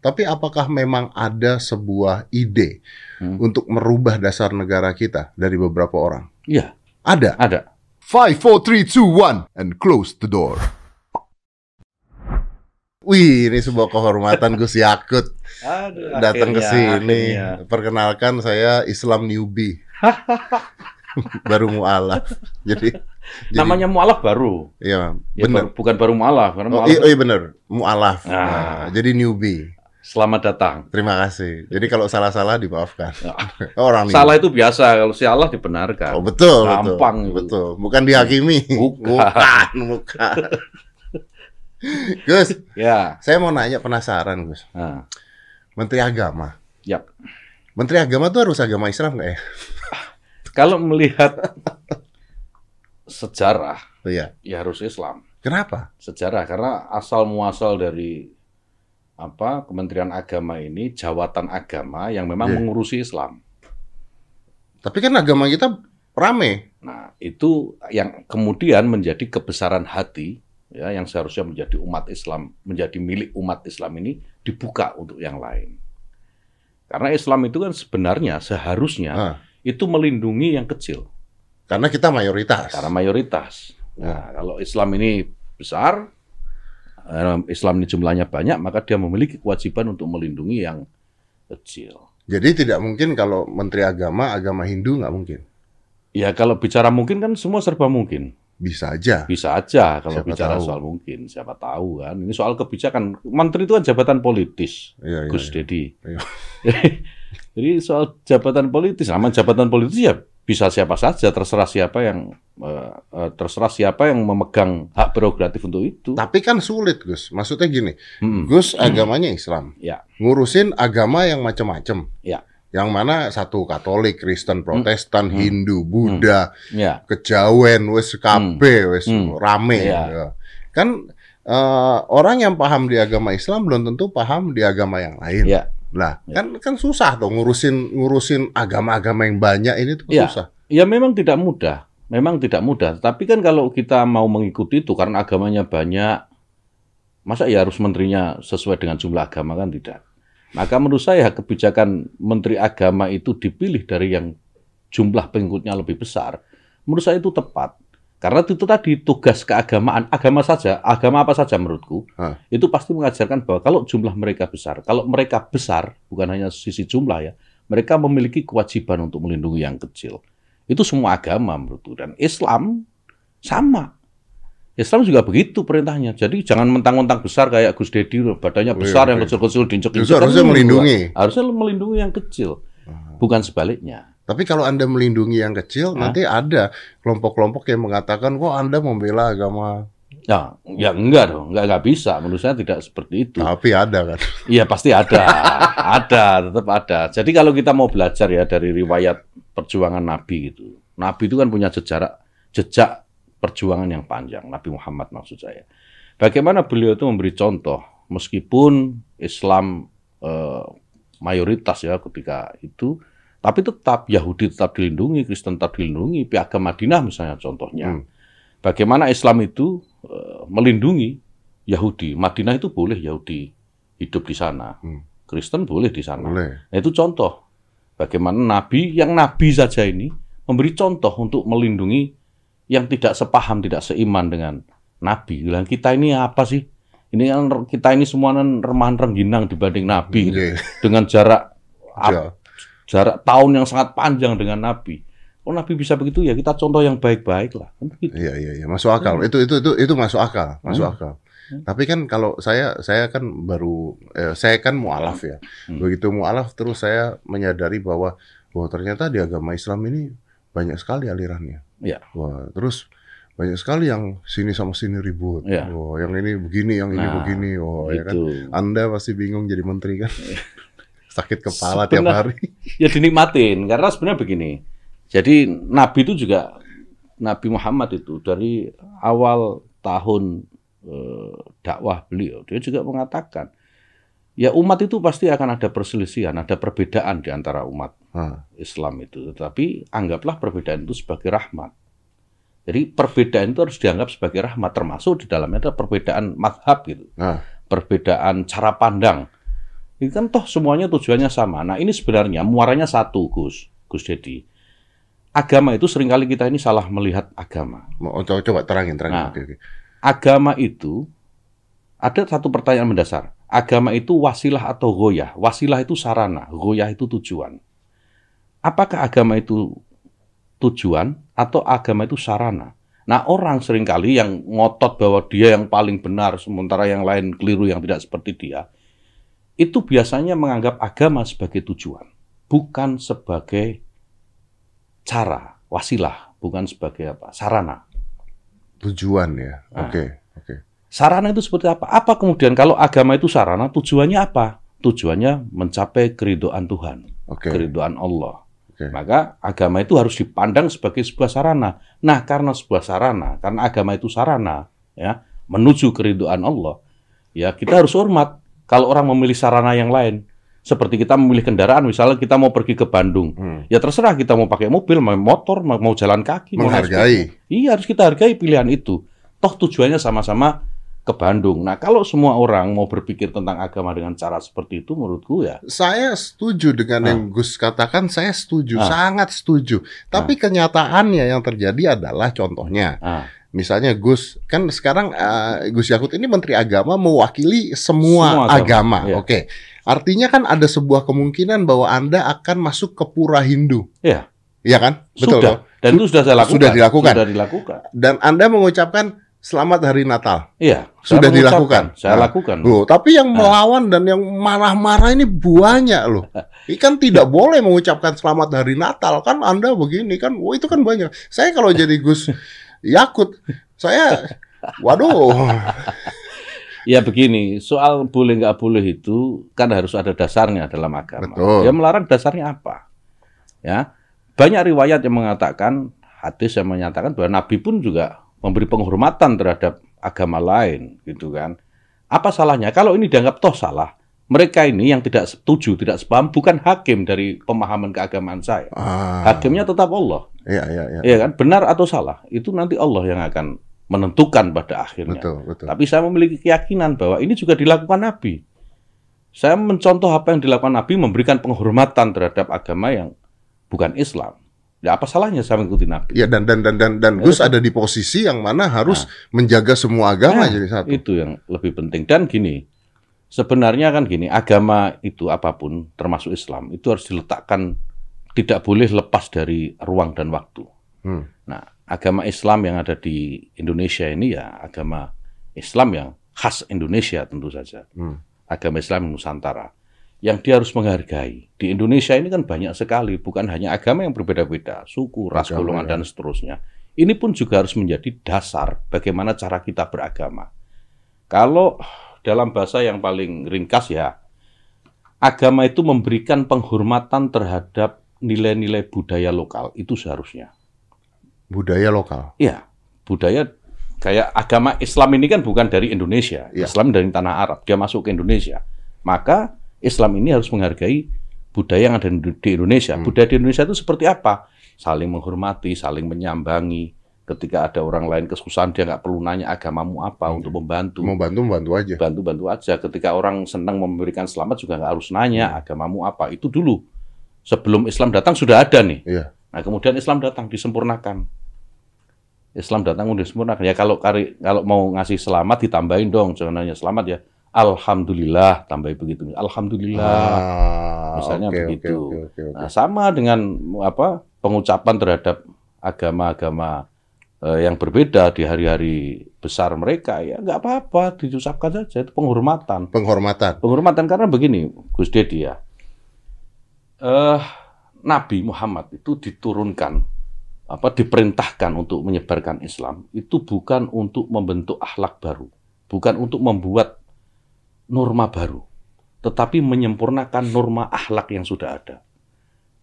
Tapi apakah memang ada sebuah ide Hmm. untuk merubah dasar negara kita dari beberapa orang? Iya, Ada. ada. Five, four, three, two, one, and close the door. Wih, ini sebuah kehormatan Gus Yakut datang ke sini. Perkenalkan saya Islam newbie. Baru mualaf. Jadi, jadi Namanya mualaf baru. Iya, Ya, benar. bukan baru mualaf, karena Oh, mualaf iya, iya benar, mualaf. Ah. Nah, jadi newbie. Selamat datang. Terima kasih. Jadi kalau salah-salah dimaafkan. Ya. Orang. Salah itu biasa, kalau salah dibenarkan. Oh betul, Gampang betul. Betul. Bukan dihakimi. Bukan. bukan. bukan. Gus, Ya. saya mau nanya penasaran, Gus. Nah, Menteri Agama. ya. Menteri Agama tuh harus agama Islam nggak ya? Kalau melihat sejarah, Iya. ya harus Islam. Kenapa? Sejarah karena asal muasal dari apa Kementerian Agama ini jawatan agama yang memang Iya. mengurusi Islam. Tapi kan agama kita rame. Nah, itu yang kemudian menjadi kebesaran hati ya yang seharusnya menjadi umat Islam, menjadi milik umat Islam ini dibuka untuk yang lain. Karena Islam itu kan sebenarnya seharusnya Ah. itu melindungi yang kecil Karena kita mayoritas. karena mayoritas. Nah, kalau Islam ini besar, Islam ini jumlahnya banyak, maka dia memiliki kewajiban untuk melindungi yang kecil. Jadi tidak mungkin kalau Menteri Agama, agama Hindu nggak mungkin. Ya kalau bicara mungkin kan semua serba mungkin. Bisa aja. Bisa aja kalau Siapa bicara tahu. soal mungkin, siapa tahu kan. Ini soal kebijakan. Menteri itu kan jabatan politis, Iya, iya, Gus iya. Dedi. Iya. Jadi soal jabatan politis, nama jabatan politis ya bisa siapa saja, terserah siapa yang eh, eh, terserah siapa yang memegang hak prerogatif untuk itu. Tapi kan sulit, Gus. Maksudnya gini, Hmm. Gus agamanya Islam. Ya. Ngurusin agama yang macam-macam. Ya. Yang mana satu Katolik, Kristen, Protestan, Hmm. Hindu, Buddha, Ya, kejawen, wes kabeh, wes Hmm. rame. Iya. Ya. Kan eh, orang yang paham di agama Islam belum tentu paham di agama yang lain. ya. Lah, Ya. kan kan susah tuh ngurusin ngurusin agama-agama yang banyak ini tuh Ya. susah. Ya memang tidak mudah, memang tidak mudah. Tapi kan kalau kita mau mengikuti itu karena agamanya banyak, masa ya harus menterinya sesuai dengan jumlah agama kan tidak. Maka menurut saya kebijakan menteri agama itu dipilih dari yang jumlah pengikutnya lebih besar. Menurut saya itu tepat. Karena itu tadi tugas keagamaan, agama saja, agama apa saja menurutku, Hah. itu pasti mengajarkan bahwa kalau jumlah mereka besar, kalau mereka besar, bukan hanya sisi jumlah ya, mereka memiliki kewajiban untuk melindungi yang kecil. Itu semua agama menurutku. Dan Islam sama. Islam juga begitu perintahnya. Jadi jangan mentang-mentang besar kayak Gus Dedi, badannya Wih, besar, yang wih. kecil-kecil diinjek Justru harusnya melindungi. Harusnya melindungi yang kecil, bukan sebaliknya. Tapi kalau Anda melindungi yang kecil, Hah? nanti ada kelompok-kelompok yang mengatakan, kok Anda membela agama. Ya, ya enggak dong, enggak enggak bisa. Menurut saya tidak seperti itu. Tapi ada kan. Iya pasti ada, ada, tetap ada. Jadi kalau kita mau belajar ya dari riwayat perjuangan Nabi gitu, Nabi itu kan punya jejak jejak perjuangan yang panjang, Nabi Muhammad maksud saya. Bagaimana beliau itu memberi contoh, meskipun Islam eh, mayoritas ya ketika itu, tapi tetap Yahudi tetap dilindungi, Kristen tetap dilindungi, piagam Madinah misalnya contohnya. Hmm. Bagaimana Islam itu eh, melindungi Yahudi, Madinah itu boleh Yahudi hidup di sana. Hmm. Kristen boleh di sana. Boleh. Nah, itu contoh bagaimana Nabi yang Nabi saja ini memberi contoh untuk melindungi yang tidak sepaham, tidak seiman dengan Nabi. Bilang kita ini apa sih? Ini kan kita ini semua kan remahan rengginang dibanding Nabi Oke. dengan jarak Ja. Jarak tahun yang sangat panjang dengan Nabi. Oh Nabi bisa begitu ya kita contoh yang baik-baik lah. Kan. Iya iya iya masuk akal. Hmm. Itu itu itu itu masuk akal, masuk Hmm. akal. Hmm. Tapi kan kalau saya saya kan baru eh, saya kan mualaf ya. Hmm. Begitu mualaf terus saya menyadari bahwa bahwa ternyata di agama Islam ini banyak sekali alirannya. Iya. Wah, terus banyak sekali yang sini sama sini ribut. Iya. Wah, yang ini begini, yang ini Nah, begini. Oh, ya kan. Itu. Anda pasti bingung jadi menteri kan? Sakit kepala Sebenar- tiap hari. ya dinikmatin karena sebenarnya begini. Jadi Nabi itu juga Nabi Muhammad itu dari awal tahun eh, dakwah beliau dia juga mengatakan ya umat itu pasti akan ada perselisihan, ada perbedaan di antara umat Ah, Islam itu. Tetapi anggaplah perbedaan itu sebagai rahmat. Jadi perbedaan itu harus dianggap sebagai rahmat termasuk di dalamnya ada perbedaan madhab gitu ah, perbedaan cara pandang. Ini kan toh semuanya tujuannya sama. Nah ini sebenarnya muaranya satu, Gus, Gus Dedi. Agama itu sering kali kita ini salah melihat agama. Mau coba, coba terangin, terangin. Nah. Oke, oke. Agama itu ada satu pertanyaan mendasar. Agama itu wasilah atau goyah? Wasilah itu sarana, goyah itu tujuan. Apakah agama itu tujuan atau agama itu sarana? Nah orang sering kali yang ngotot bahwa dia yang paling benar, sementara yang lain keliru yang tidak seperti dia, itu biasanya menganggap agama sebagai tujuan, bukan sebagai cara, wasilah, bukan sebagai apa, sarana. Tujuan ya. Nah. Oke, oke. Sarana itu seperti apa? Apa kemudian kalau agama itu sarana, tujuannya apa? Tujuannya mencapai keridoan Tuhan, Oke. keridoan Allah. Oke. Maka agama itu harus dipandang sebagai sebuah sarana. Nah, karena sebuah sarana, karena agama itu sarana, ya, menuju keridoan Allah, ya kita harus hormat. Kalau orang memilih sarana yang lain, seperti kita memilih kendaraan, misalnya kita mau pergi ke Bandung, Hmm. ya terserah kita mau pakai mobil, mau motor, mau jalan kaki, mau. Menghargai. Iya, harus kita hargai pilihan itu. Toh tujuannya sama-sama ke Bandung. Nah, kalau semua orang mau berpikir tentang agama dengan cara seperti itu, menurutku ya, Saya setuju dengan Ah. yang Gus katakan, saya setuju, Ah. sangat setuju. Tapi kenyataannya yang terjadi adalah contohnya, ah, misalnya Gus, kan sekarang eh, Gus Yakut ini Menteri Agama mewakili semua, Semua agama. agama, iya. Oke, artinya kan ada sebuah kemungkinan bahwa Anda akan masuk ke pura Hindu. Iya. Iya kan? Betul. sudah. Dan itu sudah saya lakukan. Sudah dilakukan. Sudah dilakukan. Dan Anda mengucapkan Selamat Hari Natal. Iya. Sudah dilakukan. Saya Nah. lakukan. Loh, tapi yang Ah. melawan dan yang marah-marah ini banyak loh. Ini kan tidak boleh mengucapkan selamat hari Natal kan Anda begini kan. Wah, itu kan banyak. Saya kalau jadi Gus Yakut, saya waduh. Ya begini, soal boleh nggak boleh itu kan harus ada dasarnya dalam agama. Betul. Ya melarang dasarnya apa? Ya, banyak riwayat yang mengatakan hadis yang menyatakan bahwa Nabi pun juga memberi penghormatan terhadap agama lain, gitu kan? Apa salahnya? Kalau ini dianggap toh salah, mereka ini yang tidak setuju, tidak sepaham, bukan hakim dari pemahaman keagamaan saya. Ah, Hakimnya tetap Allah, Iya, iya, iya. ya kan? Benar atau salah, itu nanti Allah yang akan menentukan pada akhirnya. Betul, betul. Tapi saya memiliki keyakinan bahwa ini juga dilakukan Nabi. Saya mencontoh apa yang dilakukan Nabi, memberikan penghormatan terhadap agama yang bukan Islam. Ya apa salahnya saya mengikuti Nabi? Ya dan dan dan dan, dan Ya, Gus betul. ada di posisi yang mana harus menjaga semua agama Nah, jadi satu. Itu yang lebih penting. Dan gini, sebenarnya kan gini, agama itu apa pun, termasuk Islam, itu harus diletakkan tidak boleh lepas dari ruang dan waktu. Hmm. Nah, agama Islam yang ada di Indonesia ini ya agama Islam yang khas Indonesia tentu saja. Hmm. Agama Islam Nusantara. Yang dia harus menghargai. Di Indonesia ini kan banyak sekali, bukan hanya agama yang berbeda-beda, suku, ras, Agama, golongan, ya. dan seterusnya. Ini pun juga harus menjadi dasar bagaimana cara kita beragama. Kalau dalam bahasa yang paling ringkas ya, agama itu memberikan penghormatan terhadap nilai-nilai budaya lokal, itu seharusnya. Budaya lokal. Iya, budaya kayak agama Islam ini kan bukan dari Indonesia. Iya. Islam dari tanah Arab, dia masuk ke Indonesia. Maka Islam ini harus menghargai budaya yang ada di Indonesia. Hmm. Budaya di Indonesia itu seperti apa? Saling menghormati, saling menyambangi. Ketika ada orang lain kesusahan, dia nggak perlu nanya agamamu apa Hmm. untuk membantu. Mau bantu bantu aja. Bantu-bantu aja. Ketika orang senang memberikan selamat juga nggak harus nanya agamamu apa. Itu dulu. Sebelum Islam datang sudah ada nih. Iya. Nah, kemudian Islam datang disempurnakan. Islam datang udah disempurnakan. Ya kalau kari, kalau mau ngasih selamat ditambahin dong, jangan hanya selamat ya. Alhamdulillah, tambah begitu. Alhamdulillah. Ah, Misalnya oke, begitu. oke, oke, oke, oke. Nah, sama dengan apa pengucapan terhadap agama-agama eh, yang berbeda di hari-hari besar mereka ya nggak apa-apa diucapkan saja itu penghormatan. Penghormatan. Penghormatan karena begini, Gus Dedi ya. Eh, Nabi Muhammad itu diturunkan apa diperintahkan untuk menyebarkan Islam itu bukan untuk membentuk akhlak baru, bukan untuk membuat norma baru, tetapi menyempurnakan norma akhlak yang sudah ada.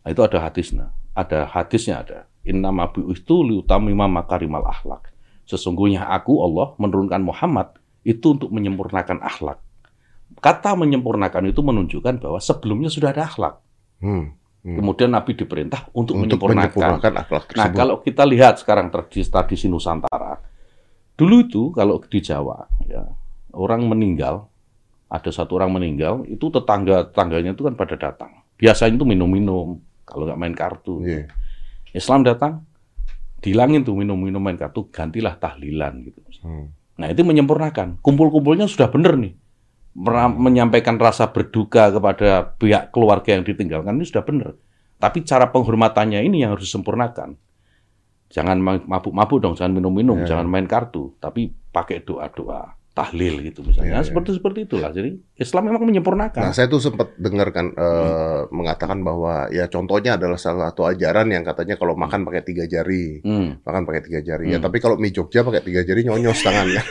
Nah, itu ada hadisnya, ada hadisnya ada. Inna mabi itu liutamima makarimal akhlak. Sesungguhnya aku Allah menurunkan Muhammad itu untuk menyempurnakan akhlak. Kata menyempurnakan itu menunjukkan bahwa sebelumnya sudah ada akhlak. Hmm. Hmm. Kemudian Nabi diperintah untuk, Untuk menyempurnakan. menyempurnakan akhlak Nah, kalau kita lihat sekarang tradisi, tradisi Nusantara, dulu itu kalau di Jawa, ya, orang meninggal ada satu orang meninggal, itu tetangga tetangganya itu kan pada datang. Biasanya itu minum-minum, kalau nggak main kartu. Iya. Islam datang, dihilangin tuh minum-minum main kartu, gantilah tahlilan gitu. Hmm. Nah itu menyempurnakan. Kumpul-kumpulnya sudah benar nih. Menyampaikan rasa berduka kepada pihak keluarga yang ditinggalkan ini sudah benar. Tapi cara penghormatannya ini yang harus disempurnakan. Jangan ma- mabuk-mabuk dong, jangan minum-minum, Ya. jangan main kartu, tapi pakai doa-doa, tahlil gitu misalnya. Ya, ya. Seperti seperti itulah. Jadi Islam memang menyempurnakan. Nah, saya tuh sempat dengarkan eh, Hmm. mengatakan bahwa ya contohnya adalah salah satu ajaran yang katanya kalau makan pakai tiga jari, Hmm. makan pakai tiga jari. Ya, Hmm. tapi kalau mie Jogja pakai tiga jari nyonyos tangannya.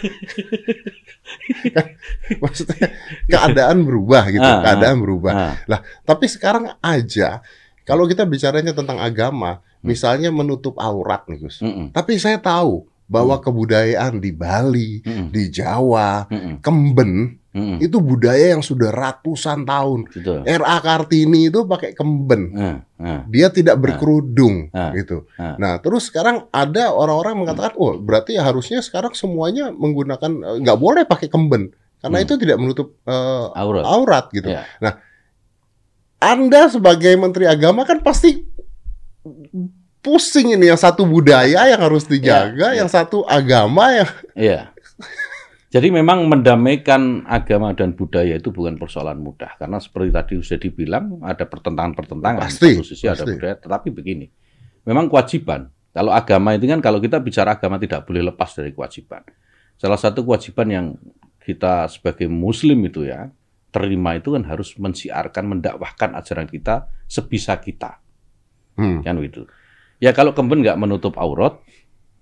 Kan, Maksudnya keadaan berubah gitu, Ah, ah. keadaan berubah. Nah, Tapi sekarang aja kalau kita bicaranya tentang agama, Hmm. misalnya menutup aurat nih Gus. mm-mm, Tapi saya tahu bahwa kebudayaan di Bali, mm-mm, di Jawa, mm-mm, Kemben mm-mm. itu budaya yang sudah ratusan tahun. RA Kartini itu pakai kemben. Nah, nah, Dia tidak berkerudung Ah. gitu. Ah. Nah, terus sekarang ada orang-orang mengatakan, "Oh, berarti ya harusnya sekarang semuanya menggunakan eh, nggak boleh pakai kemben karena Hmm. itu tidak menutup eh, aurat. aurat gitu." Ya. Nah, Anda sebagai menteri agama kan pasti pusing ini yang satu budaya yang harus dijaga, Ya, ya. yang satu agama yang Iya. Jadi memang mendamaikan agama dan budaya itu bukan persoalan mudah karena seperti tadi sudah dibilang ada pertentangan-pertentangan Pasti, satu sisi ada pasti. budaya tetapi begini. Memang kewajiban. Kalau agama itu kan kalau kita bicara agama tidak boleh lepas dari kewajiban. Salah satu kewajiban yang kita sebagai muslim itu ya terima itu kan harus mensiarkan mendakwahkan ajaran kita sebisa kita Hmm. kan begitu. Ya kalau kemben nggak menutup aurat,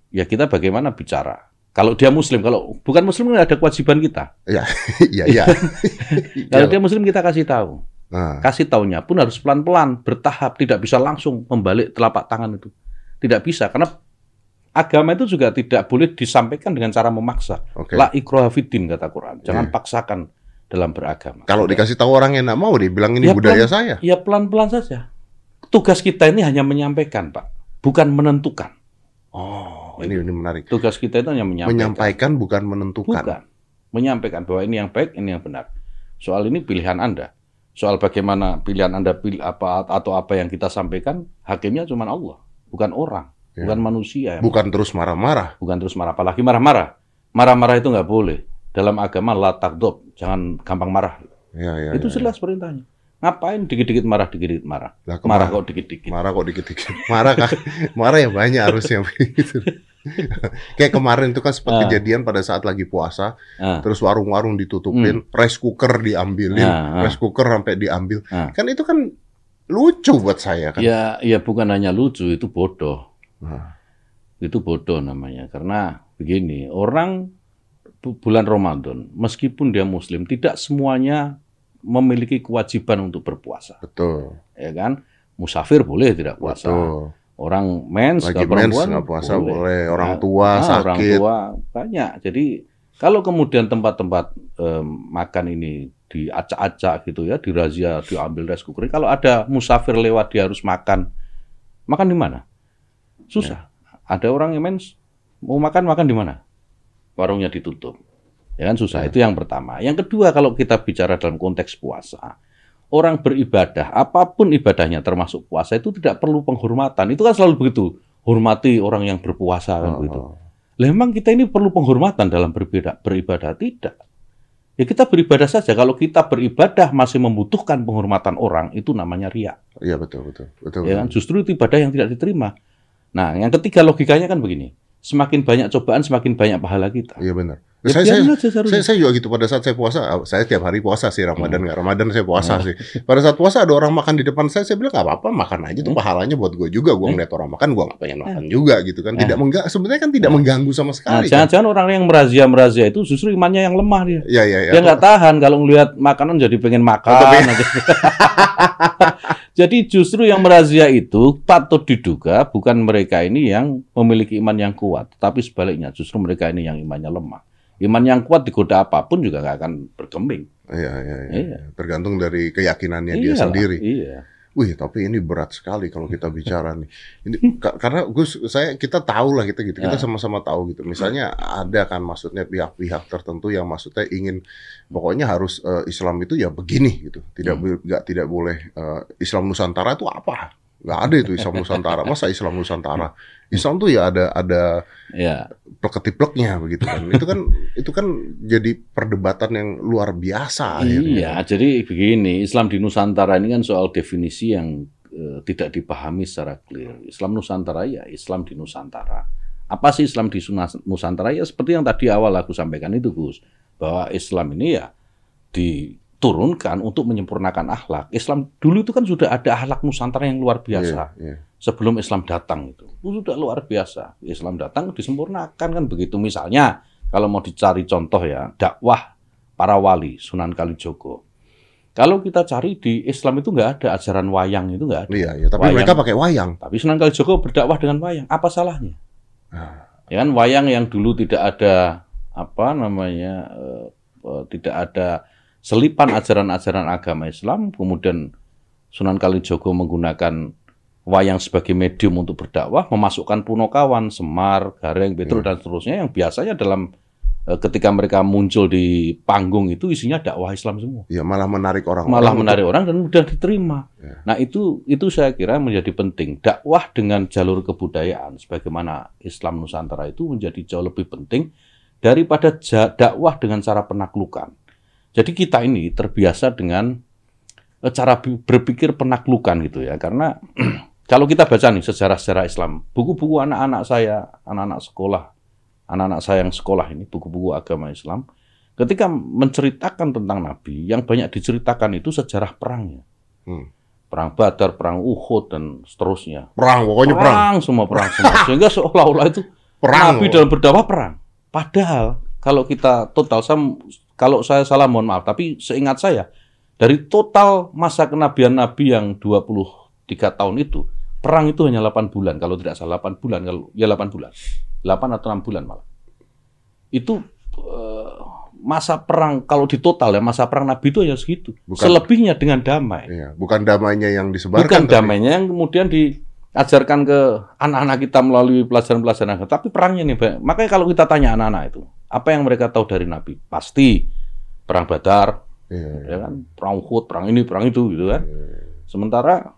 ya kita bagaimana bicara? Kalau dia muslim, kalau bukan muslim kan ada kewajiban kita. Iya, iya. Kalau dia muslim kita kasih tahu. Nah, Kasih taunya pun harus pelan-pelan, bertahap, tidak bisa langsung membalik telapak tangan itu. Tidak bisa karena agama itu juga tidak boleh disampaikan dengan cara memaksa. oke. La fiddin kata Quran. Jangan Iya. paksakan dalam beragama. Kalau dikasih tahu orang yang nggak mau, dia bilang ini Ya, budaya pelan- saya. Ya pelan-pelan saja. Tugas kita ini hanya menyampaikan, Pak, bukan menentukan. Oh, ini ini menarik. Tugas kita itu hanya menyampaikan. Menyampaikan bukan menentukan. Bukan. Menyampaikan bahwa ini yang baik, ini yang benar. Soal ini pilihan Anda. Soal bagaimana pilihan Anda pilih apa atau apa yang kita sampaikan, hakimnya cuma Allah, bukan orang, Ya. bukan manusia. Bukan terus marah-marah. Bukan terus marah, apalagi marah-marah. Marah-marah itu nggak boleh. Dalam agama la takdob, jangan gampang marah. Ya, ya, itu ya, jelas perintahnya. Ngapain dikit-dikit marah, dikit-dikit marah? Lah, Marah kok dikit-dikit. Marah kok dikit-dikit. Marah kan? Marah ya banyak harusnya begitu. Kayak kemarin itu kan sempat Ah. kejadian pada saat lagi puasa, Ah, terus warung-warung ditutupin, rice cooker diambilin, Ah, ah. rice cooker sampai diambil. Ah. Kan itu kan lucu buat saya kan. Ya, ya bukan hanya lucu, itu bodoh. Nah, itu bodoh namanya karena begini orang bu- bulan Ramadan meskipun dia muslim tidak semuanya memiliki kewajiban untuk berpuasa. Betul. ya kan? Musafir boleh tidak puasa. Betul. orang mens Lagi mens perempuan nggak puasa boleh, orang Nah, tua nah, orang sakit. tua banyak. Jadi kalau kemudian tempat-tempat em, makan ini diacak-acak gitu ya dirazia diambil rice cooker kalau ada musafir lewat dia harus makan makan di mana? Susah. Ada orang yang mens mau makan makan di mana? Warungnya ditutup ya kan susah Ya. itu yang pertama yang kedua kalau kita bicara dalam konteks puasa orang beribadah apa pun ibadahnya termasuk puasa itu tidak perlu penghormatan itu kan selalu begitu hormati orang yang berpuasa kan Oh, begitu lah emang kita ini perlu penghormatan dalam berbeda, beribadah? Tidak. Ya kita beribadah saja. Kalau kita beribadah masih membutuhkan penghormatan orang, itu namanya ria. Iya betul betul betul. Ya kan? Justru itu ibadah yang tidak diterima. Nah, yang ketiga logikanya kan begini. Semakin banyak cobaan, semakin banyak pahala kita. Iya benar. Ya, saya, saya, saya, saya juga gitu pada saat saya puasa, saya tiap hari puasa sih Ramadan Hmm. nggak Ramadan saya puasa Hmm. sih. Pada saat puasa ada orang makan di depan saya, saya bilang nggak apa-apa makan aja tuh Hmm. pahalanya buat gue juga. Gue Hmm. ngeliat orang makan, gue nggak pengen makan juga gitu kan. Tidak mengganggu, sebenarnya kan tidak Hmm. mengganggu sama Nah, sekali. kan. jangan-jangan orang yang merazia-merazia itu justru imannya yang lemah dia. Iya iya iya. Dia nggak tahan kalau ngelihat makanan jadi pengen makan. aja. jadi justru yang merazia itu patut diduga bukan mereka ini yang memiliki iman yang kuat, tapi sebaliknya justru mereka ini yang imannya lemah. Iman yang kuat digoda apa pun juga nggak akan berkembang. Iya iya. iya. Iya. Tergantung dari keyakinannya dia Iyalah, sendiri. Iya. Wih, tapi ini berat sekali kalau kita bicara nih. Ini ka- karena Gus, saya kita tahu lah kita gitu, kita Ya. sama-sama tahu gitu. Misalnya ada kan maksudnya pihak-pihak tertentu yang maksudnya ingin pokoknya harus eh, Islam itu ya begini gitu. Tidak Hmm. nggak tidak boleh eh, Islam Nusantara itu apa? Nggak ada itu Islam Nusantara. Masa Islam Nusantara? Islam tuh ya ada ada Ya, plek-ketipleknya begitu kan. Itu kan itu kan jadi perdebatan yang luar biasa akhirnya. iya. Jadi begini, Islam di Nusantara ini kan soal definisi yang eh, tidak dipahami secara clear. Islam Nusantara ya Islam di Nusantara. Apa sih Islam di Nusantara? Ya seperti yang tadi awal aku sampaikan itu Gus, bahwa Islam ini ya diturunkan untuk menyempurnakan akhlak. Islam dulu itu kan sudah ada akhlak Nusantara yang luar biasa. Iya, iya. sebelum Islam datang itu. Itu sudah luar biasa. Islam datang disempurnakan kan begitu. Misalnya kalau mau dicari contoh ya, dakwah para wali Sunan Kalijogo. Kalau kita cari di Islam itu nggak ada ajaran wayang itu nggak ada. Iya, iya. Tapi Wayang. mereka pakai wayang. Tapi Sunan Kalijogo berdakwah dengan wayang. Apa salahnya? Ah. Ya kan wayang yang dulu tidak ada apa namanya eh, eh, tidak ada selipan ajaran-ajaran agama Islam, kemudian Sunan Kalijogo menggunakan wayang sebagai medium untuk berdakwah, memasukkan punokawan, semar, gareng, petruk dan seterusnya yang biasanya dalam eh, ketika mereka muncul di panggung itu isinya dakwah Islam semua Ya malah menarik orang. malah menarik orang dan mudah diterima. Ya. Nah itu itu saya kira menjadi penting. Dakwah dengan jalur kebudayaan, sebagaimana Islam Nusantara itu menjadi jauh lebih penting daripada dakwah dengan cara penaklukan. Jadi kita ini terbiasa dengan eh, cara berpikir penaklukan gitu ya, karena kalau kita baca nih sejarah-sejarah Islam, buku-buku anak-anak saya, anak-anak sekolah, anak-anak saya yang sekolah ini, buku-buku agama Islam, ketika menceritakan tentang Nabi, yang banyak diceritakan itu sejarah perangnya. Hmm. Perang Badar, perang Uhud, dan seterusnya. Perang, pokoknya perang. semua perang semua. Sehingga seolah-olah itu Perang. Nabi dalam berdakwah perang. Padahal kalau kita total, saya, kalau saya salah mohon maaf, tapi seingat saya, dari total masa kenabian Nabi yang 23 tahun itu, perang itu hanya 8 bulan, kalau tidak salah 8 bulan, kalau ya 8 bulan. 8 atau 6 bulan malah. Itu eh, masa perang, kalau di total ya, masa perang Nabi itu hanya segitu. Bukan- Selebihnya dengan damai. Iya, bukan damainya yang disebarkan. Bukan tapi- damainya yang kemudian diajarkan ke anak-anak kita melalui pelajaran-pelajaran tapi perangnya nih. Makanya kalau kita tanya anak-anak itu, apa yang mereka tahu dari Nabi? Pasti perang Badar, Iya, iya. ya kan? Perang Uhud, perang ini, perang itu gitu kan. Iya. Sementara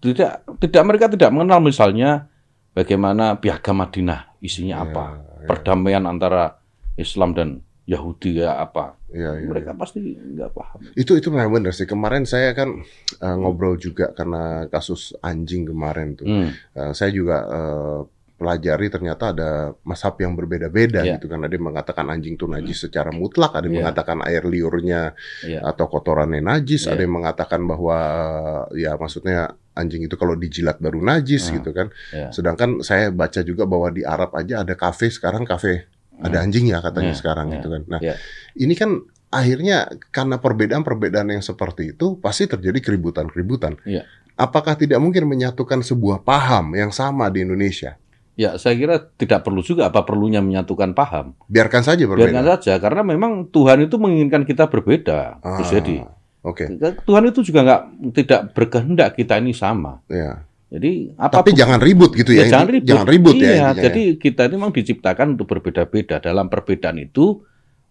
tidak tidak mereka tidak mengenal misalnya bagaimana piagam Madinah isinya Iya, apa, perdamaian antara Islam dan Yahudi ya apa. Iya. Mereka pasti nggak paham. Itu itu memang benar sih. Kemarin saya kan eh, ngobrol juga karena kasus anjing kemarin tuh. Hmm, Eh, saya juga eh, pelajari ternyata ada mazhab yang berbeda-beda Iya. gitu kan. Ada yang mengatakan anjing itu najis secara mutlak, ada yang Iya. mengatakan air liurnya Iya. atau kotorannya najis, Iya. ada yang mengatakan bahwa eh, ya maksudnya anjing itu kalau dijilat baru najis Ah, gitu kan. iya. Sedangkan saya baca juga bahwa di Arab aja ada kafe sekarang kafe ada anjing ya katanya Iya, sekarang iya, gitu kan. Nah, iya. ini kan akhirnya karena perbedaan-perbedaan yang seperti itu pasti terjadi keributan-keributan. Iya. Apakah tidak mungkin menyatukan sebuah paham yang sama di Indonesia? Ya, saya kira tidak perlu juga apa perlunya menyatukan paham. Biarkan saja Biarkan berbeda. saja, karena memang Tuhan itu menginginkan kita berbeda. Ah, Jadi, Oke, Tuhan itu juga nggak tidak berkehendak kita ini sama. ya. Jadi Tapi apa pun jangan ribut gitu ya. Ya, jangan ribut. Jangan ribut ya. Iya, intinya jadi kita ini memang diciptakan untuk berbeda-beda. Dalam perbedaan itu,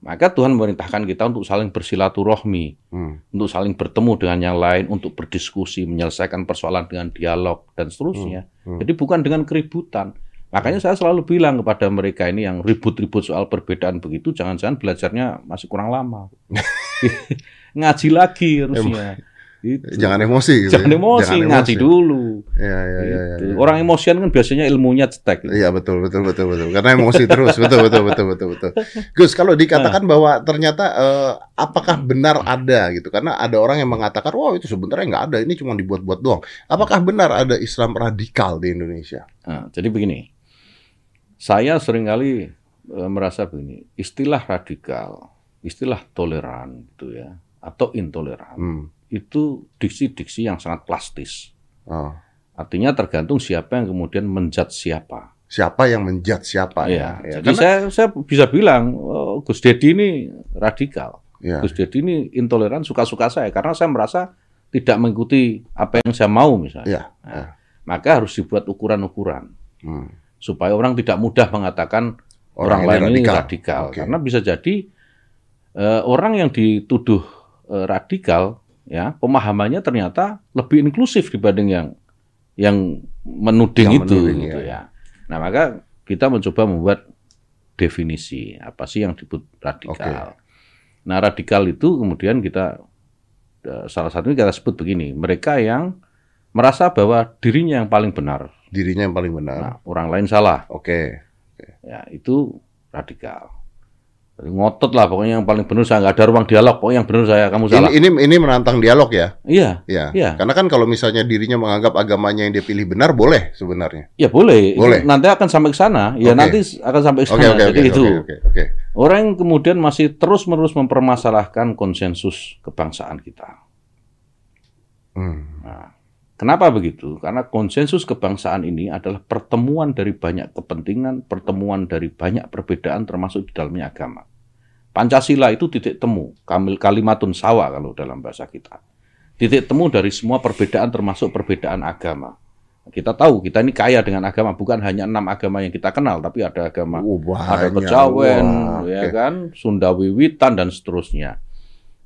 maka Tuhan memerintahkan kita untuk saling bersilaturahmi, ya. Hmm, untuk saling bertemu dengan yang lain, untuk berdiskusi, menyelesaikan persoalan dengan dialog dan seterusnya. hmm. Jadi bukan dengan keributan. Makanya saya selalu bilang kepada mereka ini yang ribut-ribut soal perbedaan begitu, jangan-jangan belajarnya masih kurang lama. Ngaji lagi harusnya. Gitu. Jangan emosi gitu. Jangan ya. emosi, Jangan ngaji dulu. Ya, ya, ya, ya, Gitu. ya. Orang emosian kan biasanya ilmunya cetek. Iya betul betul betul betul karena emosi terus betul betul betul betul betul. Gus kalau dikatakan Nah. bahwa ternyata eh, apakah benar ada gitu karena ada orang yang mengatakan wah itu sebenarnya nggak ada ini cuma dibuat-buat doang. Apakah benar ada Islam radikal di Indonesia? Nah, jadi begini, saya sering kali eh, merasa begini, istilah radikal, istilah toleran gitu ya, atau intoleran, Hmm. itu diksi-diksi yang sangat plastis. Oh. Artinya tergantung siapa yang kemudian menjat siapa. Siapa yang menjat siapa Iya. ya? Ya, Jadi saya saya bisa bilang oh, Gus Dedi ini radikal. ya. Gus Dedi ini intoleran suka-suka saya karena saya merasa tidak mengikuti apa yang saya mau misalnya. Iya. Nah, maka harus dibuat ukuran-ukuran Hmm. Supaya orang tidak mudah mengatakan Orang orang, lain ini radikal. radikal Oke. karena bisa jadi eh, orang yang dituduh eh, radikal ya pemahamannya ternyata lebih inklusif dibanding yang yang menuding Yang itu menuding, gitu ya. ya. Nah, maka kita mencoba membuat definisi apa sih yang disebut radikal. Nah, radikal itu kemudian kita eh, salah satunya kita sebut begini, mereka yang merasa bahwa dirinya yang paling benar, Dirinya yang paling benar. nah, orang lain salah. Oke. Ya, itu radikal. Jadi ngotot lah pokoknya yang paling benar saya nggak ada ruang dialog, pokoknya yang benar saya kamu Ini, salah. ini ini menantang dialog ya. Iya, Ya. Iya. Karena kan kalau misalnya dirinya menganggap agamanya yang dia pilih benar boleh sebenarnya. ya boleh. Boleh. nanti akan sampai ke sana. Ya nanti akan sampai ke Oke sana. oke Jadi oke itu. oke oke oke. Orang yang kemudian masih terus-menerus mempermasalahkan konsensus kebangsaan kita. Hmm. Nah, kenapa begitu? Karena konsensus kebangsaan ini adalah pertemuan dari banyak kepentingan, pertemuan dari banyak perbedaan termasuk di dalamnya agama. Pancasila itu titik temu, kamil kalimatun sawa kalau dalam bahasa kita. Titik temu dari semua perbedaan termasuk perbedaan agama. Kita tahu kita ini kaya dengan agama, bukan hanya enam agama yang kita kenal, tapi ada agama Oh, ada kejawen, ya oke. kan, Sunda Wiwitan dan seterusnya.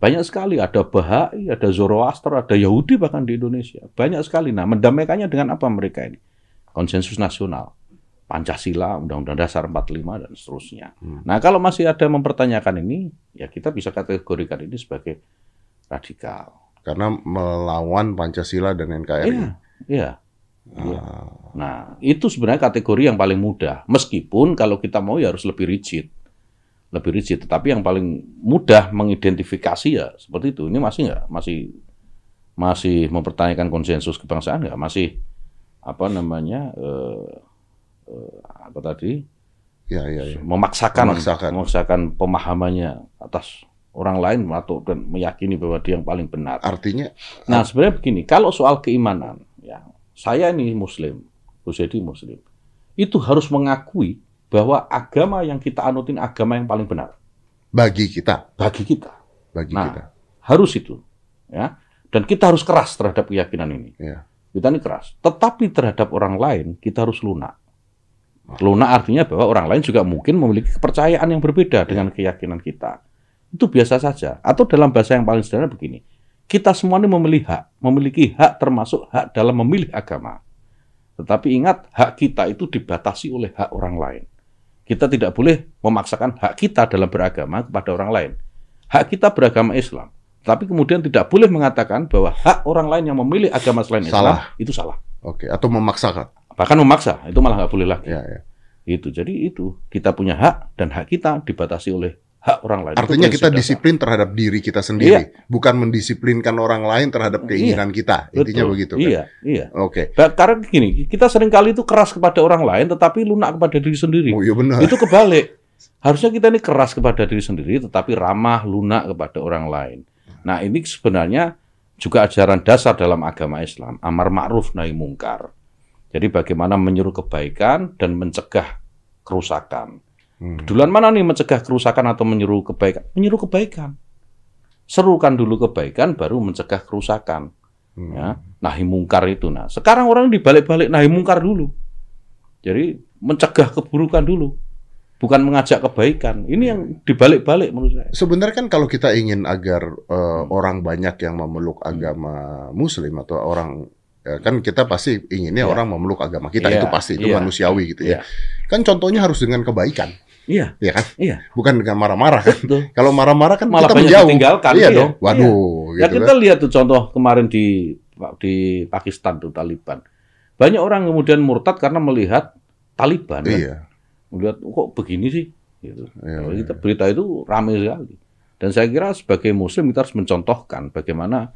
Banyak sekali, ada Bahai, ada Zoroaster, ada Yahudi bahkan di Indonesia. Banyak sekali. Nah, mendamaikannya dengan apa mereka ini? Konsensus nasional. Pancasila, Undang-Undang Dasar 45 dan seterusnya. Hmm. Nah, kalau masih ada mempertanyakan ini, ya kita bisa kategorikan ini sebagai radikal. Karena melawan Pancasila dan NKRI. Iya, iya. Iya. Ah, Nah, itu sebenarnya kategori yang paling mudah. Meskipun kalau kita mau ya harus lebih rigid. Lebih rigid. Tetapi yang paling mudah mengidentifikasi ya seperti itu. Ini masih nggak? Masih masih mempertanyakan konsensus kebangsaan nggak? Masih apa namanya? eh, eh, apa tadi? ya ya ya. Memaksakan, Memaksakan. memaksakan pemahamannya atas orang lain atau dan meyakini bahwa dia yang paling benar. Artinya Nah, sebenarnya begini, kalau soal keimanan, ya, saya ini Muslim, Gus Edi Muslim, itu harus mengakui bahwa agama yang kita anutin agama yang paling benar bagi kita, bagi kita, bagi Nah. kita. harus itu, ya. Dan kita harus keras terhadap keyakinan ini. Ya. Kita ini keras. Tetapi terhadap orang lain kita harus lunak. Lunak artinya bahwa orang lain juga mungkin memiliki kepercayaan yang berbeda dengan keyakinan kita. Itu biasa saja. Atau dalam bahasa yang paling sederhana begini. Kita semua ini memilih hak, memiliki hak termasuk hak dalam memilih agama. Tetapi ingat, hak kita itu dibatasi oleh hak orang lain. Kita tidak boleh memaksakan hak kita dalam beragama kepada orang lain. Hak kita beragama Islam. Tapi kemudian tidak boleh mengatakan bahwa hak orang lain yang memilih agama selain Islam Salah. itu salah. Oke, atau memaksakan. Bahkan memaksa, itu malah nggak boleh lagi. Ya, ya. Itu. Jadi itu, kita punya hak dan hak kita dibatasi oleh hak orang lain. Artinya kita disiplin terhadap diri kita sendiri, bukan mendisiplinkan orang lain terhadap keinginan kita. Intinya Betul. begitu kan. Iya, iya. Oke. Ba- Karena gini, kita sering kali itu keras kepada orang lain, tetapi lunak kepada diri sendiri. Oh iya benar. Itu kebalik. Harusnya kita ini keras kepada diri sendiri, tetapi ramah, lunak kepada orang lain. Nah, ini sebenarnya juga ajaran dasar dalam agama Islam, amar ma'ruf nahi mungkar. Jadi bagaimana menyuruh kebaikan dan mencegah kerusakan. Hmm. Duluan mana nih mencegah kerusakan atau menyuruh kebaikan? Menyuruh kebaikan. Serukan dulu kebaikan, baru mencegah kerusakan. Hmm. Ya, nahi mungkar itu. Nah, sekarang orang dibalik-balik nahi mungkar dulu. Jadi mencegah keburukan dulu, bukan mengajak kebaikan. Ini yang dibalik-balik menurut saya. Sebenarnya kan kalau kita ingin agar Hmm. orang banyak yang memeluk agama Muslim atau orang ya kan kita pasti inginnya Iya. orang memeluk agama kita Iya, itu pasti itu iya, manusiawi gitu ya. iya. Kan contohnya harus dengan kebaikan, Iya, ya kan? iya. Bukan dengan marah-marah kan? Kalau marah-marah kan Malah kita menjauh. ditinggalkan, Iya iya, dong. Waduh, Ya gitu kita kan. lihat tuh contoh kemarin di di Pakistan tuh Taliban. Banyak orang kemudian murtad karena melihat Taliban. kan. Iya. Melihat "Oh, kok begini sih gitu. Iya, Kalau iya. kita berita itu ramai sekali. Dan saya kira sebagai muslim kita harus mencontohkan bagaimana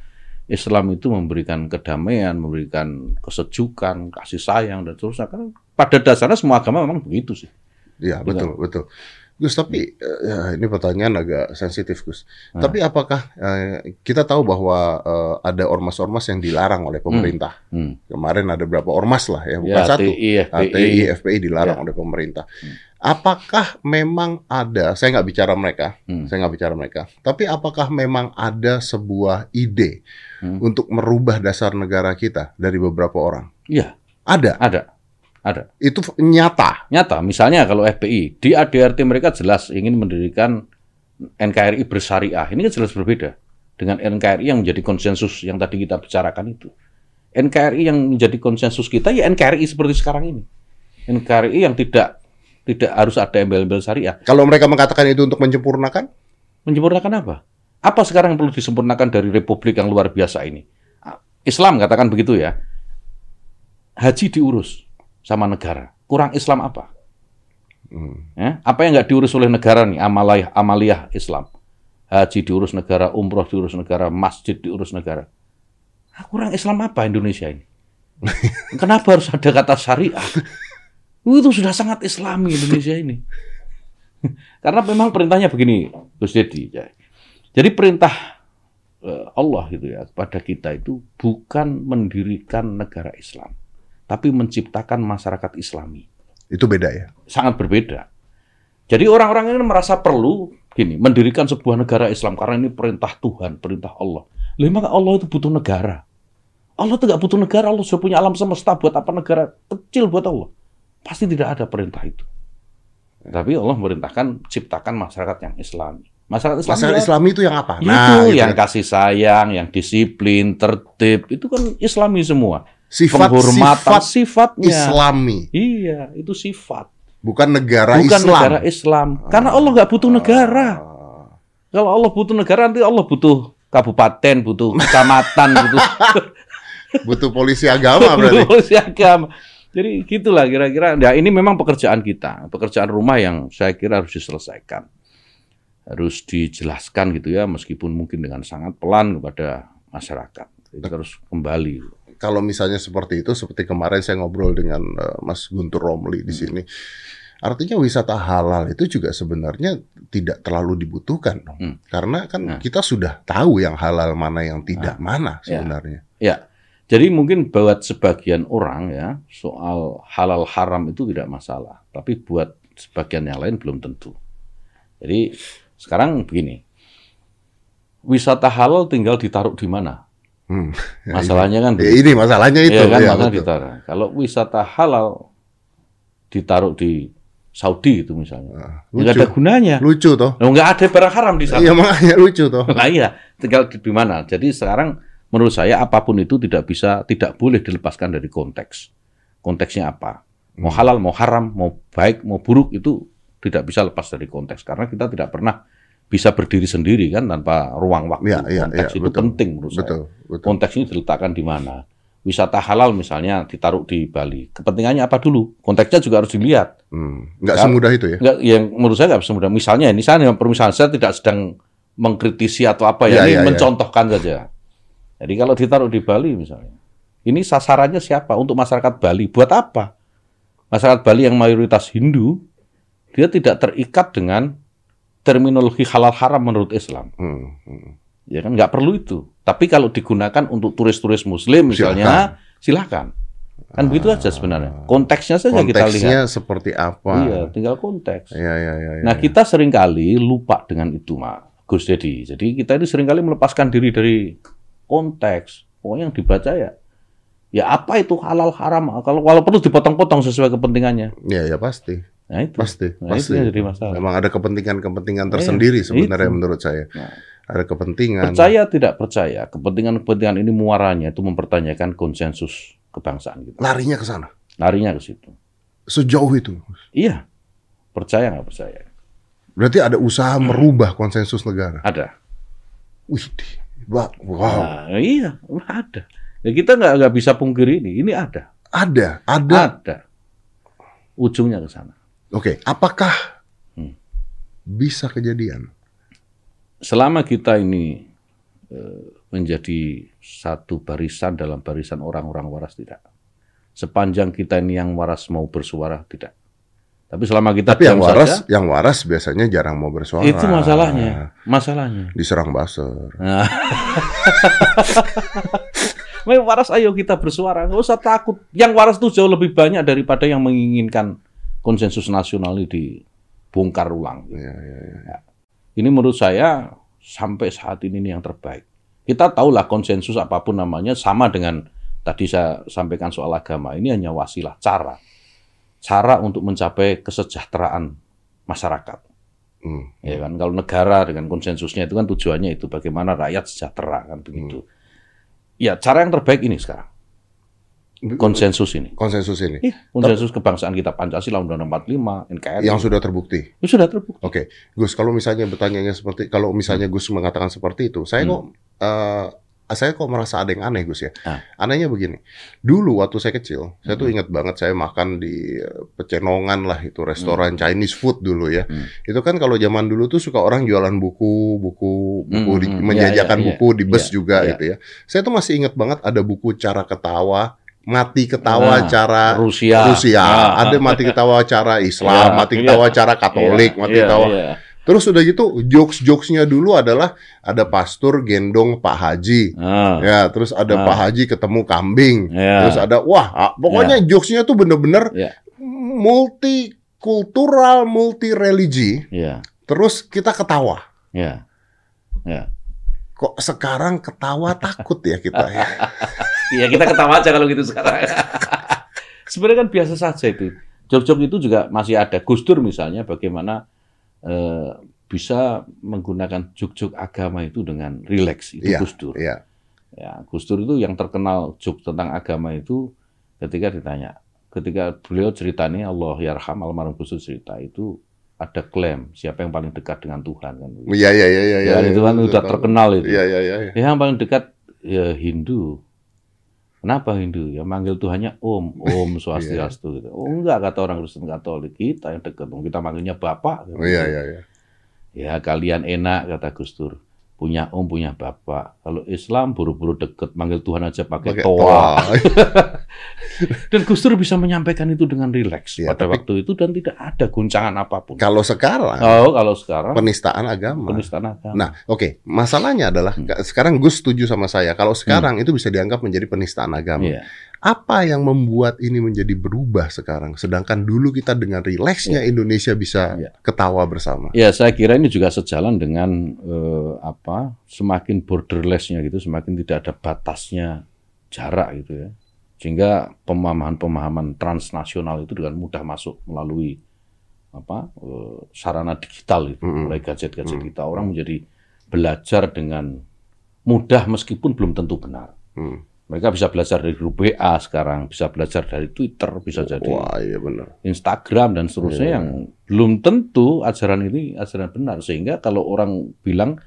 Islam itu memberikan kedamaian, memberikan kesejukan, kasih sayang dan seterusnya. Karena pada dasarnya semua agama memang begitu sih. Iya, betul, betul. Gus, tapi ya, ini pertanyaan agak sensitif, Gus. Hmm. Tapi apakah eh, kita tahu bahwa eh, ada ormas-ormas yang dilarang oleh pemerintah? Hmm. Kemarin ada berapa ormas lah ya, bukan Ya, satu. TI, FPI. TI, FPI dilarang Ya. oleh pemerintah. Apakah memang ada? Saya nggak bicara mereka, Hmm. saya nggak bicara mereka. Tapi apakah memang ada sebuah ide Hmm. untuk merubah dasar negara kita dari beberapa orang? Iya, Ada. ada. Ada. Itu nyata. Nyata, misalnya kalau FPI, di ADRT mereka jelas ingin mendirikan NKRI bersyariah. Ini kan jelas berbeda dengan NKRI yang menjadi konsensus yang tadi kita bicarakan itu. NKRI yang menjadi konsensus kita ya NKRI seperti sekarang ini. NKRI yang tidak tidak harus ada embel-embel syariah. Kalau mereka mengatakan itu untuk menyempurnakan, Menyempurnakan apa? Apa sekarang yang perlu disempurnakan dari republik yang luar biasa ini? Islam katakan begitu ya. Haji diurus sama negara. Kurang Islam apa? Hmm. Ya, apa yang nggak diurus oleh negara nih? Amaliyah, amaliyah Islam. Haji diurus negara, umroh diurus negara, masjid diurus negara. Ah, kurang Islam apa Indonesia ini? Kenapa harus ada kata syariah? Itu sudah sangat Islami Indonesia ini. Karena memang perintahnya begini, Gus Dedi. Jadi perintah eh, Allah gitu ya kepada kita itu bukan mendirikan negara Islam, tapi menciptakan masyarakat Islami itu beda ya. sangat berbeda. Jadi orang-orang ini merasa perlu gini, mendirikan sebuah negara Islam karena ini perintah Tuhan, perintah Allah. Lah maka Allah itu butuh negara. Allah itu nggak butuh negara, Allah sudah punya alam semesta. Buat apa negara kecil buat Allah? Pasti tidak ada perintah itu. Tapi Allah memerintahkan ciptakan masyarakat yang Islami. Masyarakat Islam Masalah ya- Islami itu yang apa? itu gitu yang kan. kasih sayang, yang disiplin, tertib, itu kan Islami semua. Sifat Penghormatan sifat sifatnya. Islami, Iya, itu sifat. bukan negara Bukan Islam. negara Islam. Karena Allah nggak butuh negara. Ah. Kalau Allah butuh negara, nanti Allah butuh kabupaten, butuh kecamatan, butuh Butuh polisi agama butuh berarti. polisi agama. Jadi gitulah kira-kira. Ya ini memang pekerjaan kita, pekerjaan rumah yang saya kira harus diselesaikan, harus dijelaskan gitu ya, meskipun mungkin dengan sangat pelan kepada masyarakat. Jadi harus kembali. Kalau misalnya seperti itu, seperti kemarin saya ngobrol dengan eh, Mas Guntur Romli Hmm. di sini, artinya wisata halal itu juga sebenarnya tidak terlalu dibutuhkan dong. Hmm. Karena kan Nah. kita sudah tahu yang halal mana yang tidak mana Ya. sebenarnya. Ya, jadi mungkin buat sebagian orang ya soal halal haram itu tidak masalah, tapi buat sebagian yang lain belum tentu. Jadi sekarang begini, wisata halal tinggal ditaruh di mana? Hmm. Masalahnya kan, Ya, ini masalahnya itu. ya kan ya, makanya ditaruh. Kalau wisata halal ditaruh di Saudi itu misalnya, Ah, nggak ada gunanya. Lucu toh. Loh, nggak ada barang haram di sana. Iya makanya lucu toh. Nah iya, tinggal di di mana. Jadi sekarang menurut saya apa pun itu tidak bisa, tidak boleh dilepaskan dari konteks. Konteksnya apa? Mau Hmm. halal, mau haram, mau baik, mau buruk itu tidak bisa lepas dari konteks. Karena kita tidak pernah bisa berdiri sendiri kan tanpa ruang waktu. Iya, iya, konteks iya, itu betul. penting menurut saya. Betul, betul. Konteks ini diletakkan di mana? Wisata halal misalnya ditaruh di Bali. Kepentingannya apa dulu? Konteksnya juga harus dilihat. Hmm. Nggak semudah itu ya. Enggak, yang menurut saya nggak semudah. Misalnya, ini saya permisalan saya tidak sedang mengkritisi atau apa Ya, ya, ini ya, ya. mencontohkan saja. Jadi kalau ditaruh di Bali misalnya, ini sasarannya siapa? Untuk masyarakat Bali. Buat apa? Masyarakat Bali yang mayoritas Hindu, dia tidak terikat dengan terminologi halal haram menurut Islam. Hmm, hmm. Ya kan nggak perlu itu. Tapi kalau digunakan untuk turis-turis Muslim misalnya, silakan. Kan begitu aja sebenarnya. Konteksnya saja kita lihat. Konteksnya seperti apa? Iya, tinggal konteks. Iya, iya, iya. iya. Nah, kita sering kali lupa dengan itu, Mak. Gus Dedi. Jadi kita ini sering kali melepaskan diri dari konteks. Pokoknya yang dibaca ya, ya apa itu halal haram. Kalau kalau perlu dipotong-potong sesuai kepentingannya. Iya, ya pasti. Nah itu. Pasti, Nah, pasti. itu jadi masalah. Memang ada kepentingan-kepentingan Iya, tersendiri sebenarnya itu. menurut saya. Nah, Ada kepentingan. percaya tidak percaya, kepentingan-kepentingan ini muaranya itu mempertanyakan konsensus kebangsaan kita. Larinya ke sana. Larinya ke situ. Sejauh itu. Iya. Percaya nggak percaya? Berarti ada usaha merubah konsensus negara. Ada. Wih, wow. Nah, iya, ada. Ya kita nggak nggak bisa pungkiri ini. Ini ada. Ada, ada. Ada. Ujungnya ke sana. Oke, apakah Hmm. bisa kejadian? Selama kita ini eh, menjadi satu barisan dalam barisan orang-orang waras tidak. Sepanjang kita ini yang waras mau bersuara tidak. Tapi selama kita Tapi yang waras, saja, yang waras biasanya jarang mau bersuara. itu masalahnya. Masalahnya. Diserang buzzer. Nah. Waras ayo kita bersuara, nggak usah takut. Yang waras itu jauh lebih banyak daripada yang menginginkan konsensus nasional ini dibongkar ulang. Iya, iya, iya. Ini menurut saya sampai saat ini ini yang terbaik. Kita tahulah konsensus apa pun namanya sama dengan tadi saya sampaikan soal agama. Ini hanya wasilah, cara. Cara untuk mencapai kesejahteraan masyarakat. Hmm. Ya kan, kalau negara dengan konsensusnya itu kan tujuannya itu bagaimana rakyat sejahtera kan begitu. Ya, cara yang terbaik ini sekarang. Konsensus ini. Konsensus ini Iya, konsensus kebangsaan kita Pancasila Undang-Undang 45, NKRI. yang sudah terbukti. itu sudah terbukti. Oke, Gus, kalau misalnya bertanyanya seperti, kalau misalnya Gus mengatakan seperti itu, saya kok, eh, saya kok merasa ada yang aneh, Gus ya. Ah. Anehnya begini, dulu waktu saya kecil, saya tuh ingat banget saya makan di pecenongan lah itu restoran Chinese food dulu ya. Hmm. Itu kan kalau zaman dulu tuh suka orang jualan buku, buku, buku Hmm, di- hmm. menjajakan Iya, iya, buku di bus iya, juga iya. gitu ya. Saya tuh masih ingat banget ada buku cara ketawa, mati ketawa Nah, cara Rusia. Rusia, Ah, ada mati ketawa cara Islam, Iya, mati iya. ketawa cara Katolik, Iya, mati iya, ketawa. iya. Terus udah gitu jokes-jokesnya dulu adalah ada pastor gendong Pak Haji. Ah, Ya, terus ada Ah. Pak Haji ketemu kambing. Iya. Terus ada wah, ah, pokoknya jokesnya tuh bener-bener Iya. multikultural, multi religi. Iya, Terus kita ketawa. iya. Iya. Kok sekarang ketawa takut ya kita ya? Iya, kita ketawa aja kalau gitu sekarang. Sebenarnya kan biasa saja itu. Jok-jok itu juga masih ada. Gus Dur misalnya bagaimana eh, bisa menggunakan jok-jok agama itu dengan rileks itu Iya, Gus Dur. Iya. Ya, Gus Dur itu yang terkenal jok tentang agama itu ketika ditanya, ketika beliau cerita nih Allah yarham almarhum Gus Dur cerita itu ada klaim siapa yang paling dekat dengan Tuhan kan. Iya, iya, iya, iya. Ya, itu kan iya, udah tahu. terkenal itu. Iya, iya, iya. iya. Ya, yang paling dekat ya Hindu. Kenapa Hindu? Ya manggil Tuhannya Om, Om Swastiastu gitu. Oh enggak kata orang Kristen Katolik kita yang dekat, kita manggilnya Bapak. Oh, iya, iya, iya. Ya kalian enak kata Gus Dur. Punya Om, punya Bapak. Kalau Islam buru-buru deket, manggil Tuhan aja pakai Pakai toa. toa. Dan Gus Dur bisa menyampaikan itu dengan rileks Ya, pada tapi- waktu itu dan tidak ada guncangan apa pun. Kalau sekarang Oh, kalau sekarang penistaan agama. penistaan agama. Nah, oke, masalahnya adalah Hmm. ka- sekarang Gus setuju sama saya. Kalau sekarang itu bisa dianggap menjadi penistaan agama. Iya. Apa yang membuat ini menjadi berubah sekarang? Sedangkan dulu kita dengan rileksnya Indonesia bisa Iya. ketawa bersama. Ya, saya kira ini juga sejalan dengan eh, apa semakin borderlessnya gitu, semakin tidak ada batasnya jarak gitu ya, sehingga pemahaman-pemahaman transnasional itu dengan mudah masuk melalui apa eh, sarana digital itu, Mm-mm. mulai gadget-gadget Mm. kita, orang menjadi belajar dengan mudah meskipun belum tentu benar. Hmm. Mereka bisa belajar dari grup WA sekarang, bisa belajar dari Twitter, bisa jadi Wah, iya benar. Instagram dan seterusnya Iya. yang belum tentu ajaran ini ajaran benar sehingga kalau orang bilang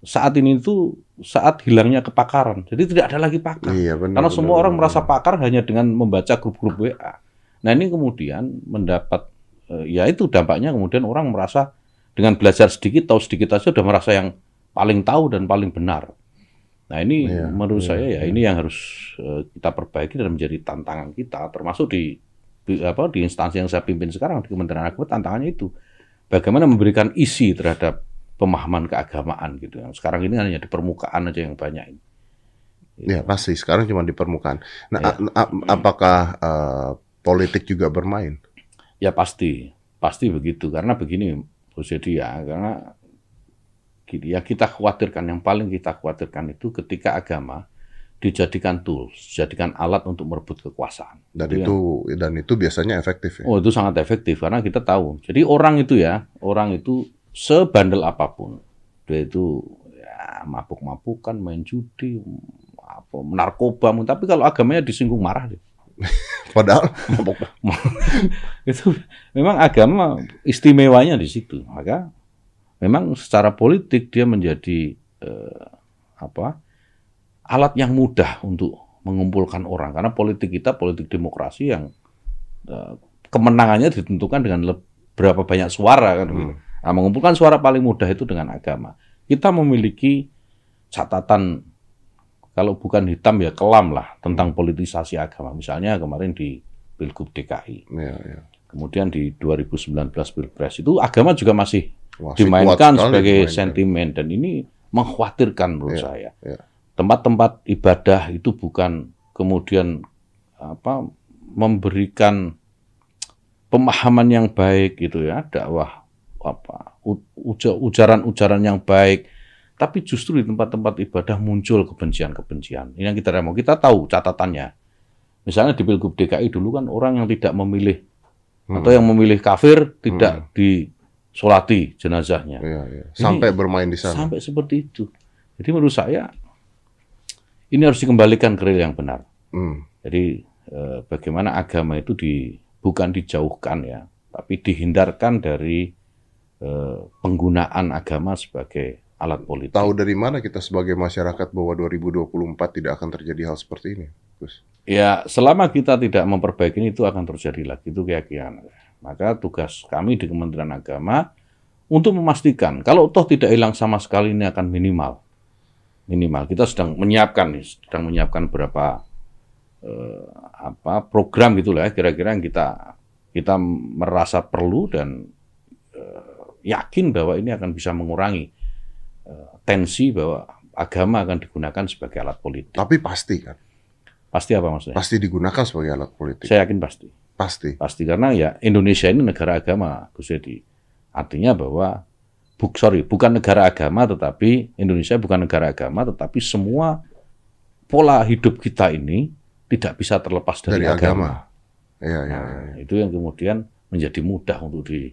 saat ini itu saat hilangnya kepakaran jadi tidak ada lagi pakar Iya benar. karena benar, semua orang benar. merasa pakar hanya dengan membaca grup-grup WA nah ini kemudian mendapat eh, ya itu dampaknya kemudian orang merasa dengan belajar sedikit tahu sedikit aja sudah merasa yang paling tahu dan paling benar nah ini Iya, menurut iya, saya ya iya. ini yang harus eh, kita perbaiki dan menjadi tantangan kita termasuk di di, apa di instansi yang saya pimpin sekarang di Kementerian Agama tantangannya itu bagaimana memberikan isi terhadap pemahaman keagamaan gitu yang sekarang ini hanya di permukaan aja yang banyak ini. Ya pasti sekarang cuma di permukaan. Nah, Iya. a- a- apakah eh, politik juga bermain? Ya pasti, pasti begitu karena begini Bu Sedi ya karena ya kita khawatirkan yang paling kita khawatirkan itu ketika agama dijadikan tools, dijadikan alat untuk merebut kekuasaan. Dan Itu itu dan itu biasanya efektif ya. Oh itu sangat efektif karena kita tahu. Jadi orang itu ya, orang itu sebandel apa pun, dia itu ya mabuk-mabukan, main judi, apa narkoba, tapi kalau agamanya disinggung marah deh. Padahal Itu memang agama istimewanya di situ. Maka memang secara politik dia menjadi eh, apa alat yang mudah untuk mengumpulkan orang karena politik kita politik demokrasi yang eh, kemenangannya ditentukan dengan berapa banyak suara kan gitu. Nah, mengumpulkan suara paling mudah itu dengan agama. Kita memiliki catatan kalau bukan hitam ya kelam lah tentang politisasi agama. Misalnya kemarin di Pilgub DKI. ya, ya. Kemudian di 2019 Pilpres itu agama juga masih Kuat dimainkan sebagai dimainkan. sentimen dan ini mengkhawatirkan menurut Iya, saya. iya. Tempat-tempat ibadah itu bukan kemudian apa memberikan pemahaman yang baik gitu ya, dakwah apa ujaran-ujaran yang baik. Tapi justru di tempat-tempat ibadah muncul kebencian-kebencian. Ini yang kita mau. Kita tahu catatannya. Misalnya di Pilgub DKI dulu kan orang yang tidak memilih Hmm. atau yang memilih kafir tidak disolati jenazahnya. Iya, iya. Sampai bermain di sana. Sampai seperti itu. Jadi menurut saya ini harus dikembalikan ke real yang benar. Hmm. Jadi eh, bagaimana agama itu di bukan dijauhkan ya, tapi dihindarkan dari eh, penggunaan agama sebagai alat politik. Tahu dari mana kita sebagai masyarakat bahwa 2024 tidak akan terjadi hal seperti ini? Gus? Ya, selama kita tidak memperbaiki itu akan terjadi lagi. Itu keyakinan. Maka tugas kami di Kementerian Agama untuk memastikan kalau toh tidak hilang sama sekali ini akan minimal. Minimal. Kita sedang menyiapkan nih, sedang menyiapkan beberapa eh, apa program gitulah ya, kira-kira yang kita kita merasa perlu dan eh, yakin bahwa ini akan bisa mengurangi eh, tensi bahwa agama akan digunakan sebagai alat politik. Tapi pasti kan, Pasti apa maksudnya? pasti digunakan sebagai alat politik. Saya yakin pasti. Pasti. Pasti karena ya Indonesia ini negara agama, Gus Edi. Artinya bahwa buk sorry, bukan negara agama tetapi Indonesia bukan negara agama tetapi semua pola hidup kita ini tidak bisa terlepas dari, Dari agama. agama. Iya, iya, Nah, iya. itu yang kemudian menjadi mudah untuk di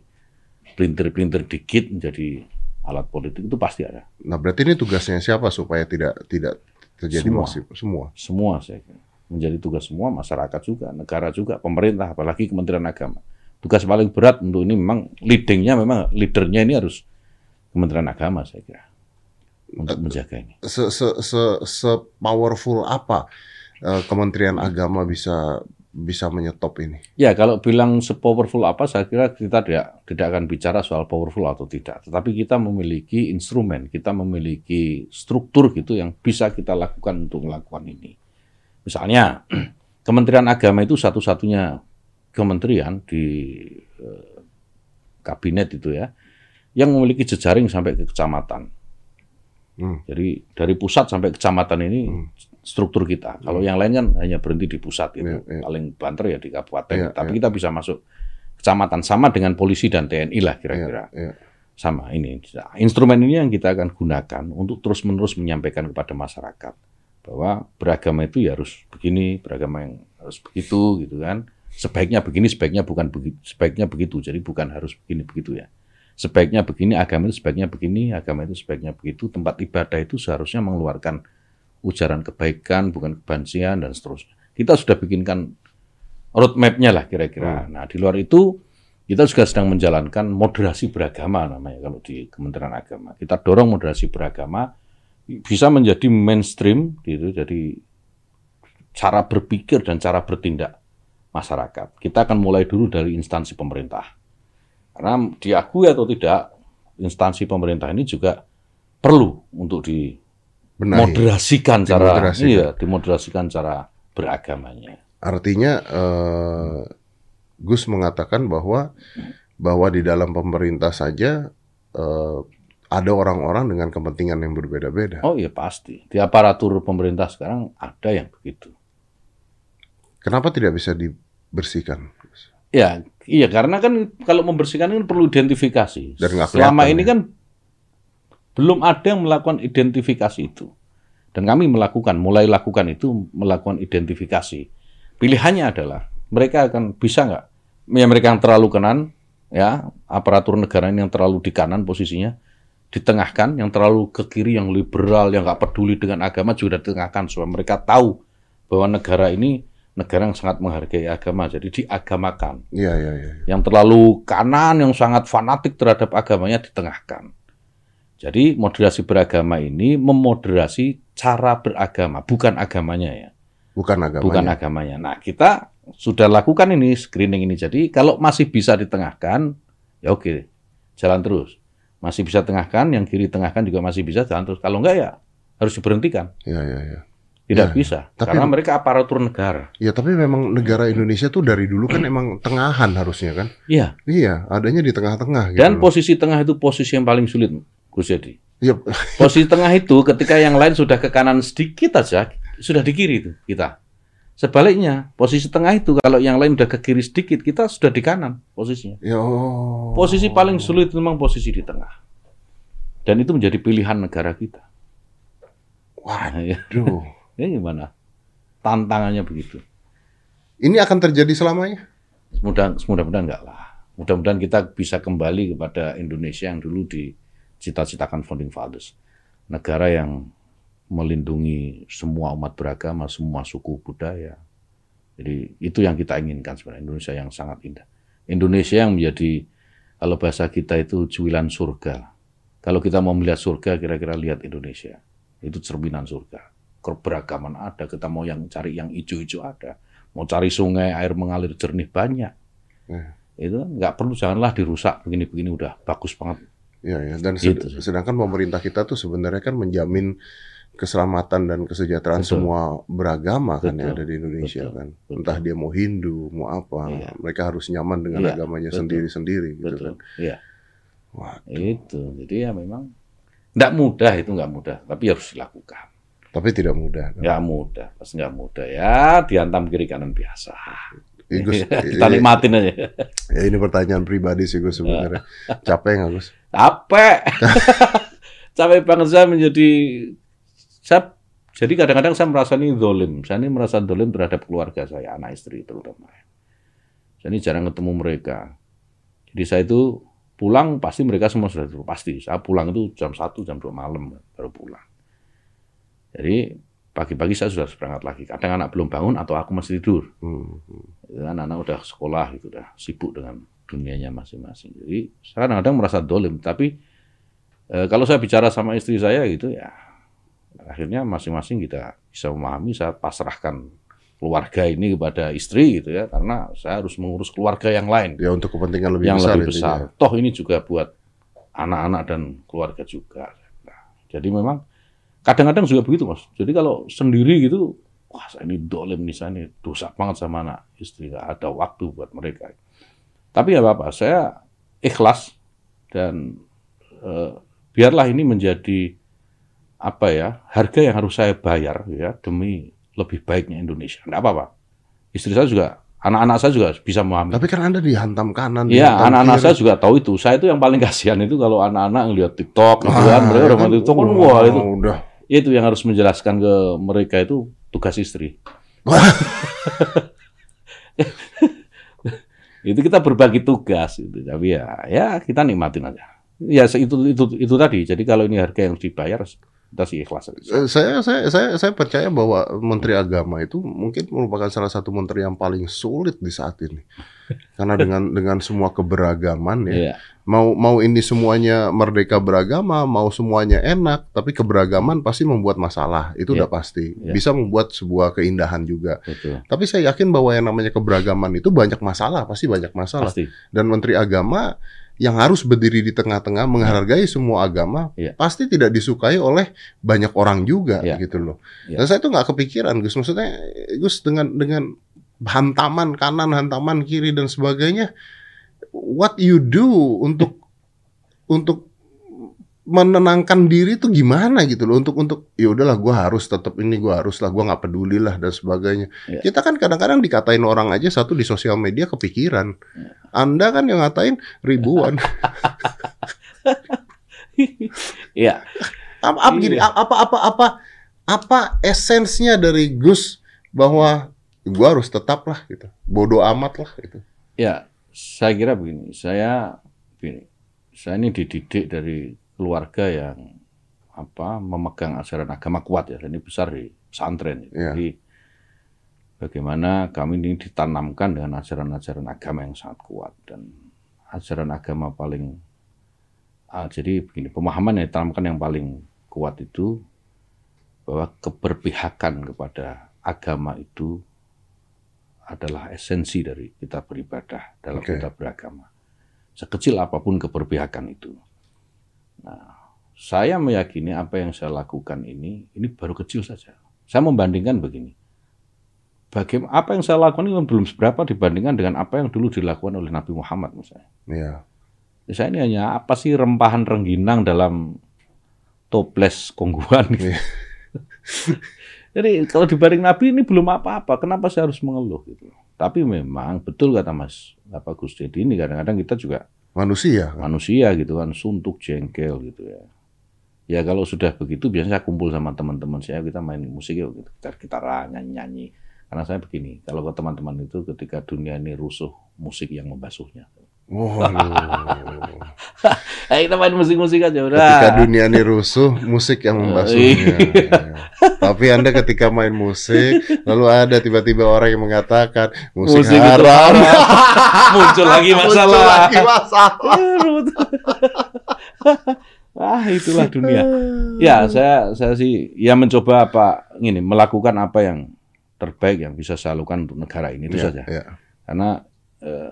pelintir-pelintir dikit menjadi alat politik itu pasti ada. Nah, berarti ini tugasnya siapa supaya tidak tidak terjadi Semua. maksimal? Semua. Semua saya kira. Menjadi tugas semua masyarakat juga, negara juga, pemerintah, apalagi Kementerian Agama. Tugas paling berat untuk ini memang leadingnya memang leadernya ini harus Kementerian Agama saya kira untuk menjaga ini. Se se se, se powerful apa eh, Kementerian Agama bisa bisa menyetop ini? Ya kalau bilang sepowerful apa saya kira kita tidak tidak akan bicara soal powerful atau tidak, tetapi kita memiliki instrumen, kita memiliki struktur gitu yang bisa kita lakukan untuk melakukan ini. Misalnya Kementerian Agama itu satu-satunya kementerian di eh, kabinet itu ya yang memiliki jejaring sampai ke kecamatan. Hmm. Jadi dari pusat sampai kecamatan ini struktur kita. Kalau yang lain kan hanya berhenti di pusat itu. Iya, iya. Paling banter ya di kabupaten. Iya, Tapi iya. kita bisa masuk kecamatan sama dengan polisi dan TNI lah kira-kira. Iya, iya. Sama ini. Nah, Instrumen ini yang kita akan gunakan untuk terus-menerus menyampaikan kepada masyarakat bahwa beragama itu ya harus begini, beragama yang harus begitu gitu kan. Sebaiknya begini, sebaiknya bukan begitu, sebaiknya begitu. Jadi bukan harus begini begitu ya. Sebaiknya begini, agama itu sebaiknya begini, agama itu sebaiknya begitu. Tempat ibadah itu seharusnya mengeluarkan ujaran kebaikan, bukan kebencian dan seterusnya. Kita sudah bikinkan roadmap-nya lah kira-kira. Nah, di luar itu kita juga sedang menjalankan moderasi beragama namanya kalau di Kementerian Agama. Kita dorong moderasi beragama bisa menjadi mainstream gitu. Jadi cara berpikir dan cara bertindak masyarakat. Kita akan mulai dulu dari instansi pemerintah. Karena diakui atau tidak, instansi pemerintah ini juga perlu untuk Benahi. dimoderasikan cara Dimoderasikan. iya, dimoderasikan cara beragamanya. Artinya eh, Gus mengatakan bahwa bahwa di dalam pemerintah saja eh, ada orang-orang dengan kepentingan yang berbeda-beda. Oh iya pasti. Di aparatur pemerintah sekarang ada yang begitu. Kenapa tidak bisa dibersihkan? Ya, iya karena kan kalau membersihkan kan perlu identifikasi. Dan Selama ini ya. kan belum ada yang melakukan identifikasi itu. Dan kami melakukan, mulai lakukan itu melakukan identifikasi. Pilihannya adalah mereka akan bisa nggak? Ya mereka yang terlalu kanan, ya aparatur negara ini yang terlalu di kanan posisinya, ditengahkan, yang terlalu ke kiri, yang liberal, yang nggak peduli dengan agama juga ditengahkan supaya mereka tahu bahwa negara ini negara yang sangat menghargai agama, jadi diagamakan Iya, iya, iya. yang terlalu kanan, yang sangat fanatik terhadap agamanya ditengahkan. Jadi moderasi beragama ini memoderasi cara beragama, bukan agamanya ya, Bukan agamanya. bukan agamanya. Nah kita sudah lakukan ini screening ini. Jadi kalau masih bisa ditengahkan, ya oke, jalan terus. Masih bisa tengahkan, yang kiri tengahkan juga masih bisa jalan terus. Kalau enggak ya harus diberhentikan. Iya, iya, iya. Tidak Ya, bisa, tapi- karena mereka aparatur negara. Ya tapi memang negara Indonesia tuh dari dulu kan emang tengahan harusnya kan. Iya. Iya, adanya di tengah-tengah gitu. Dan loh. posisi tengah itu posisi yang paling sulit, Gus Yadi. Iya, Posisi tengah itu ketika yang lain sudah ke kanan sedikit aja, sudah di kiri itu kita. Sebaliknya, posisi tengah itu kalau yang lain udah ke kiri sedikit, kita sudah di kanan posisinya. ya oh. Posisi paling sulit memang posisi di tengah. Dan itu menjadi pilihan negara kita. Wah, ya. Waduh. Ini gimana? Tantangannya begitu. Ini akan terjadi selamanya? Mudah, mudah-mudahan enggak lah. Mudah-mudahan kita bisa kembali kepada Indonesia yang dulu dicita-citakan founding fathers. Negara yang melindungi semua umat beragama, semua suku budaya. Jadi itu yang kita inginkan sebenarnya Indonesia yang sangat indah. Indonesia yang menjadi kalau bahasa kita itu juwilan surga. Kalau kita mau melihat surga, kira-kira lihat Indonesia. Itu cerminan surga. Keberagaman ada, kita mau yang cari yang hijau-hijau ada. Mau cari sungai, air mengalir jernih banyak. Ya. Itu nggak perlu, janganlah dirusak begini-begini udah bagus banget. Ya, ya. Dan sed- Gitu sedangkan pemerintah kita tuh sebenarnya kan menjamin keselamatan dan kesejahteraan Betul. semua beragama kan yang Betul. ada di Indonesia Betul. kan. Betul. Entah dia mau Hindu, mau apa, Iya. mereka harus nyaman dengan Iya, agamanya betul. sendiri-sendiri gitu Betul. kan. Iya, Wah, itu. Jadi ya memang nggak mudah itu nggak mudah, tapi harus dilakukan. tapi tidak mudah. kan. Nggak mudah, pas nggak mudah ya diantam kiri kanan biasa. Ya, Gus, Kita nikmatin aja. ya, ini pertanyaan pribadi sih Gus sebenarnya. Capek nggak Gus? Capek. Capek banget saya menjadi saya jadi kadang-kadang saya merasa ini dolim. Saya ini merasa dolim terhadap keluarga saya, anak istri terutama. Saya ini jarang ketemu mereka. Jadi saya itu pulang pasti mereka semua sudah tidur. Pasti. Saya pulang itu jam 1, jam 2 malam baru pulang. Jadi pagi-pagi saya sudah berangkat lagi. Kadang anak belum bangun atau aku masih tidur. Hmm. Kan anak udah sekolah gitu udah sibuk dengan dunianya masing-masing. Jadi saya kadang-kadang merasa dolim. Tapi eh, kalau saya bicara sama istri saya gitu ya akhirnya masing-masing kita bisa memahami saya pasrahkan keluarga ini kepada istri gitu ya karena saya harus mengurus keluarga yang lain Ya untuk kepentingan lebih yang besar lebih intinya. besar. Toh ini juga buat anak-anak dan keluarga juga. Nah, jadi memang kadang-kadang juga begitu mas. Jadi kalau sendiri gitu, wah saya ini dolim nih, saya ini dosa banget sama anak istri, nggak ada waktu buat mereka. Tapi ya apa-apa, saya ikhlas dan eh, biarlah ini menjadi apa ya harga yang harus saya bayar ya demi lebih baiknya Indonesia. Nggak apa-apa. Istri saya juga, anak-anak saya juga bisa memahami. Tapi kan Anda dihantam kanan. Iya, dihantam anak-anak saya juga tahu itu. Saya itu yang paling kasihan itu kalau anak-anak ngeliat TikTok, gitu kan, mereka ya udah kan? TikTok, kan, Wah, wah itu, udah. itu yang harus menjelaskan ke mereka itu tugas istri. itu kita berbagi tugas, gitu. Tapi ya, ya kita nikmatin aja. Ya itu itu itu tadi. Jadi kalau ini harga yang dibayar, kita sih ikhlas. Eh, Saya saya saya saya percaya bahwa Menteri Agama itu mungkin merupakan salah satu menteri yang paling sulit di saat ini. Karena dengan dengan semua keberagaman ya. Iya, Mau mau ini semuanya merdeka beragama, mau semuanya enak, tapi keberagaman pasti membuat masalah. Itu Iya. udah pasti. Iya. Bisa membuat sebuah keindahan juga. betul. Tapi saya yakin bahwa yang namanya keberagaman itu banyak masalah, pasti banyak masalah. Pasti. Dan Menteri Agama yang harus berdiri di tengah-tengah menghargai semua agama Iya. pasti tidak disukai oleh banyak orang juga Iya. gitu loh. Iya. Dan saya tuh nggak kepikiran Gus maksudnya Gus dengan dengan hantaman kanan, hantaman kiri dan sebagainya what you do untuk untuk menenangkan diri tuh gimana gitu loh untuk untuk ya udahlah gua harus tetap ini gua harus lah gua nggak peduli lah dan sebagainya Iya. kita kan kadang-kadang dikatain orang aja satu di sosial media kepikiran anda kan yang ngatain ribuan Iya, apa apa gini Iya. apa apa apa apa esensnya dari Gus bahwa gua harus tetap lah gitu bodoh amat lah gitu Ya, saya kira begini. Saya begini. Saya ini dididik dari keluarga yang apa memegang ajaran agama kuat ya. Ini besar di pesantren. Iya. Jadi bagaimana kami ini ditanamkan dengan ajaran-ajaran agama yang sangat kuat dan ajaran agama paling ah, jadi begini pemahaman yang ditanamkan yang paling kuat itu bahwa keberpihakan kepada agama itu adalah esensi dari kita beribadah dalam Oke. kita beragama. Sekecil apa pun keberpihakan itu. Nah, saya meyakini apa yang saya lakukan ini, ini baru kecil saja. Saya membandingkan begini. Bagaimana apa yang saya lakukan ini belum seberapa dibandingkan dengan apa yang dulu dilakukan oleh Nabi Muhammad misalnya. Iya. Ya, saya ini hanya apa sih rempahan rengginang dalam toples kongguan. Gitu. Iya. Jadi kalau dibanding Nabi ini belum apa-apa, kenapa saya harus mengeluh gitu? Tapi memang betul kata Mas apa Gus Dedi ini kadang-kadang kita juga Manusia. manusia gitu kan suntuk jengkel gitu ya. Ya kalau sudah begitu biasanya saya kumpul sama teman-teman saya kita main musik gitu. Kita, kita nyanyi-nyanyi. Karena saya begini, kalau ke teman-teman itu ketika dunia ini rusuh, musik yang membasuhnya. Waduh. Eh, kita main musik-musik aja udah. Ketika dunia ini rusuh, musik yang membasuhnya. Ya. Tapi Anda ketika main musik, lalu ada tiba-tiba orang yang mengatakan musik, Musik haram. Muncul lagi masalah. Muncul lagi masalah. ah itulah dunia. Ya saya saya sih ya mencoba apa ini melakukan apa yang terbaik yang bisa saya lakukan untuk negara ini itu Iya, saja. iya. Karena eh,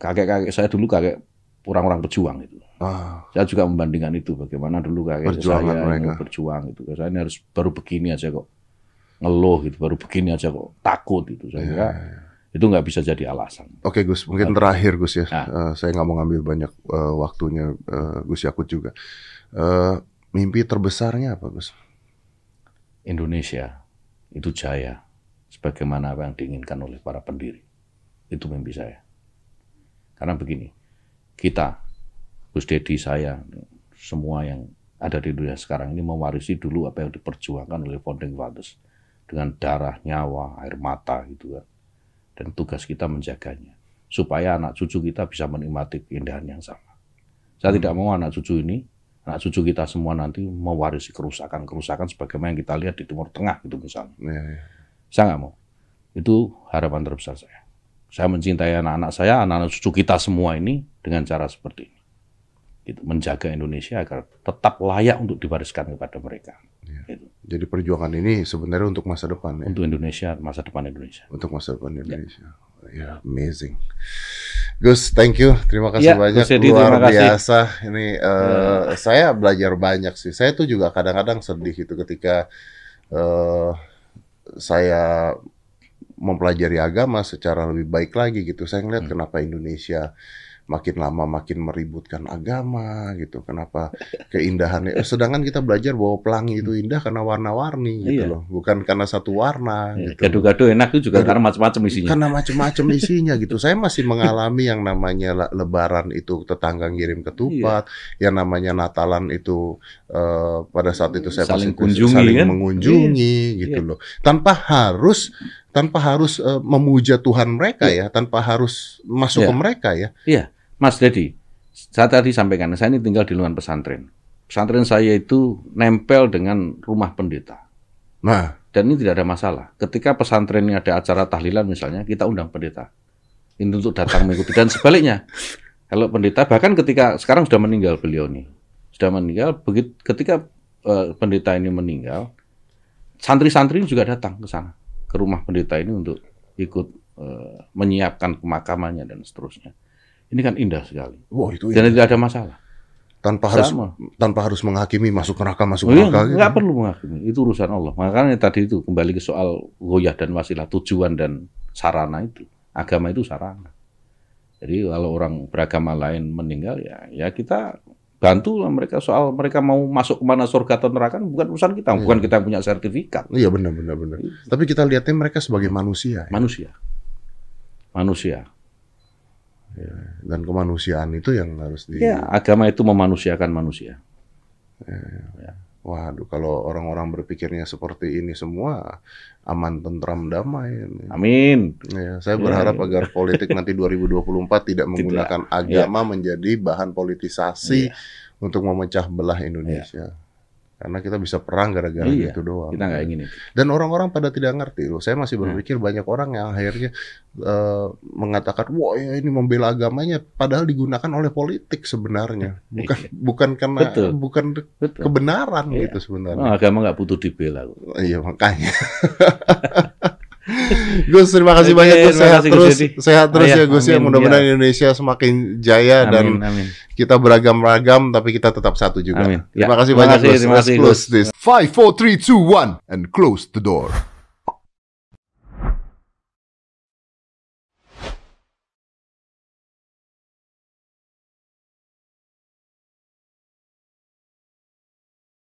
kakek-kakek saya dulu kakek orang-orang pejuang itu. Ah, Saya juga membandingkan itu bagaimana dulu kakek Perjuangan saya mereka. berjuang itu. Saya ini harus baru begini aja kok ngeluh gitu, baru begini aja kok takut itu. Saya iya, kira iya. itu nggak bisa jadi alasan. Oke Gus, mungkin terakhir Gus ya. Ah. Eh, saya nggak mau ngambil banyak eh, waktunya eh, Gus Yakut juga. Eh, mimpi terbesarnya apa Gus? Indonesia itu jaya sebagaimana apa yang diinginkan oleh para pendiri. Itu mimpi saya. Karena begini, kita, Gus Dedi, saya, semua yang ada di dunia sekarang ini mewarisi dulu apa yang diperjuangkan oleh founding fathers dengan darah, nyawa, air mata gitu kan. Dan tugas kita menjaganya supaya anak cucu kita bisa menikmati keindahan yang sama. Saya tidak mau anak cucu ini, anak cucu kita semua nanti mewarisi kerusakan-kerusakan sebagaimana yang kita lihat di Timur Tengah gitu misalnya. Ya, ya. Saya nggak mau. Itu harapan terbesar saya. Saya mencintai anak-anak saya, anak-anak cucu kita semua ini dengan cara seperti ini. Gitu, menjaga Indonesia agar tetap layak untuk diwariskan kepada mereka. Gitu. Jadi perjuangan ini sebenarnya untuk masa depan ya. Untuk Indonesia, masa depan Indonesia. Untuk masa depan Indonesia. Ya, amazing. Gus, thank you. Terima kasih Ya, banyak. Luar terima kasih. biasa. Ini eh, saya belajar banyak sih. Saya tuh juga kadang-kadang sedih itu ketika eh, saya mempelajari agama secara lebih baik lagi gitu. Saya ngeliat Hmm. kenapa Indonesia makin lama makin meributkan agama gitu. Kenapa keindahannya. Sedangkan kita belajar bahwa pelangi itu indah karena warna-warni gitu Iya. loh, bukan karena satu warna. Ya, gitu. Gado-gado enak itu juga Gado- karena macam-macam isinya. Karena macam-macam isinya gitu. Saya masih mengalami yang namanya le- Lebaran itu tetangga ngirim ketupat, Iya. yang namanya Natalan itu eh, pada saat itu saya Saling kunjungi, saling kan? mengunjungi gitu Iya. loh. Tanpa harus tanpa harus eh, memuja Tuhan mereka ya, tanpa harus masuk Iya. ke mereka ya. Mas Dedi, saya tadi sampaikan, saya ini tinggal di lingkungan pesantren. Pesantren saya itu nempel dengan rumah pendeta. Nah, Dan ini tidak ada masalah. Ketika pesantren ini ada acara tahlilan misalnya, kita undang pendeta. Ini untuk datang mengikuti. Dan sebaliknya, kalau pendeta, bahkan ketika sekarang sudah meninggal beliau nih. Sudah meninggal, begitu ketika eh, pendeta ini meninggal, santri-santri juga datang ke sana. Ke rumah pendeta ini untuk ikut eh, menyiapkan pemakamannya dan seterusnya. Ini kan indah sekali. wah itu Dan tidak ada masalah. tanpa harus Sama. tanpa harus menghakimi masuk neraka masuk Oh iya, neraka gitu. nggak perlu menghakimi. Itu urusan Allah. Makanya tadi itu kembali ke soal goyah dan wasilah, tujuan dan sarana itu. Agama itu sarana. Jadi kalau orang beragama lain meninggal ya, ya kita bantu lah mereka soal mereka mau masuk ke mana surga atau neraka bukan urusan kita, Iya. bukan kita yang punya sertifikat. Iya benar benar benar. Tapi kita lihatnya mereka sebagai manusia ya. Manusia, manusia. dan kemanusiaan itu yang harus di Ya, agama itu memanusiakan manusia. Waduh, kalau orang-orang berpikirnya seperti ini semua aman, tentram, damai. Amin. Ya, saya Ya, berharap ya. agar politik nanti 2024 tidak menggunakan agama menjadi bahan politisasi Iya. untuk memecah belah Indonesia. Karena kita bisa perang gara-gara Iya, itu doang. Kita nggak ingin itu. Dan orang-orang pada tidak ngerti loh. Saya masih Hmm. berpikir banyak orang yang akhirnya eh, mengatakan, wah ya ini membela agamanya, padahal digunakan oleh politik sebenarnya, bukan bukan karena Betul. bukan Betul. kebenaran Iya. gitu sebenarnya. Oh, agama nggak butuh dibela. Iya makanya. Gus terima kasih banyak Gus sehat kasih, terus sehat terus Ah, ya ya, Gus ya mudah-mudahan ya. Indonesia semakin jaya dan amin. Kita beragam-ragam tapi kita tetap satu juga. Amin. Terima Ya, kasih terima banyak kasih, Gus. terima Let's kasih, close Gus. this. Five, four, three, two, one, and close the door.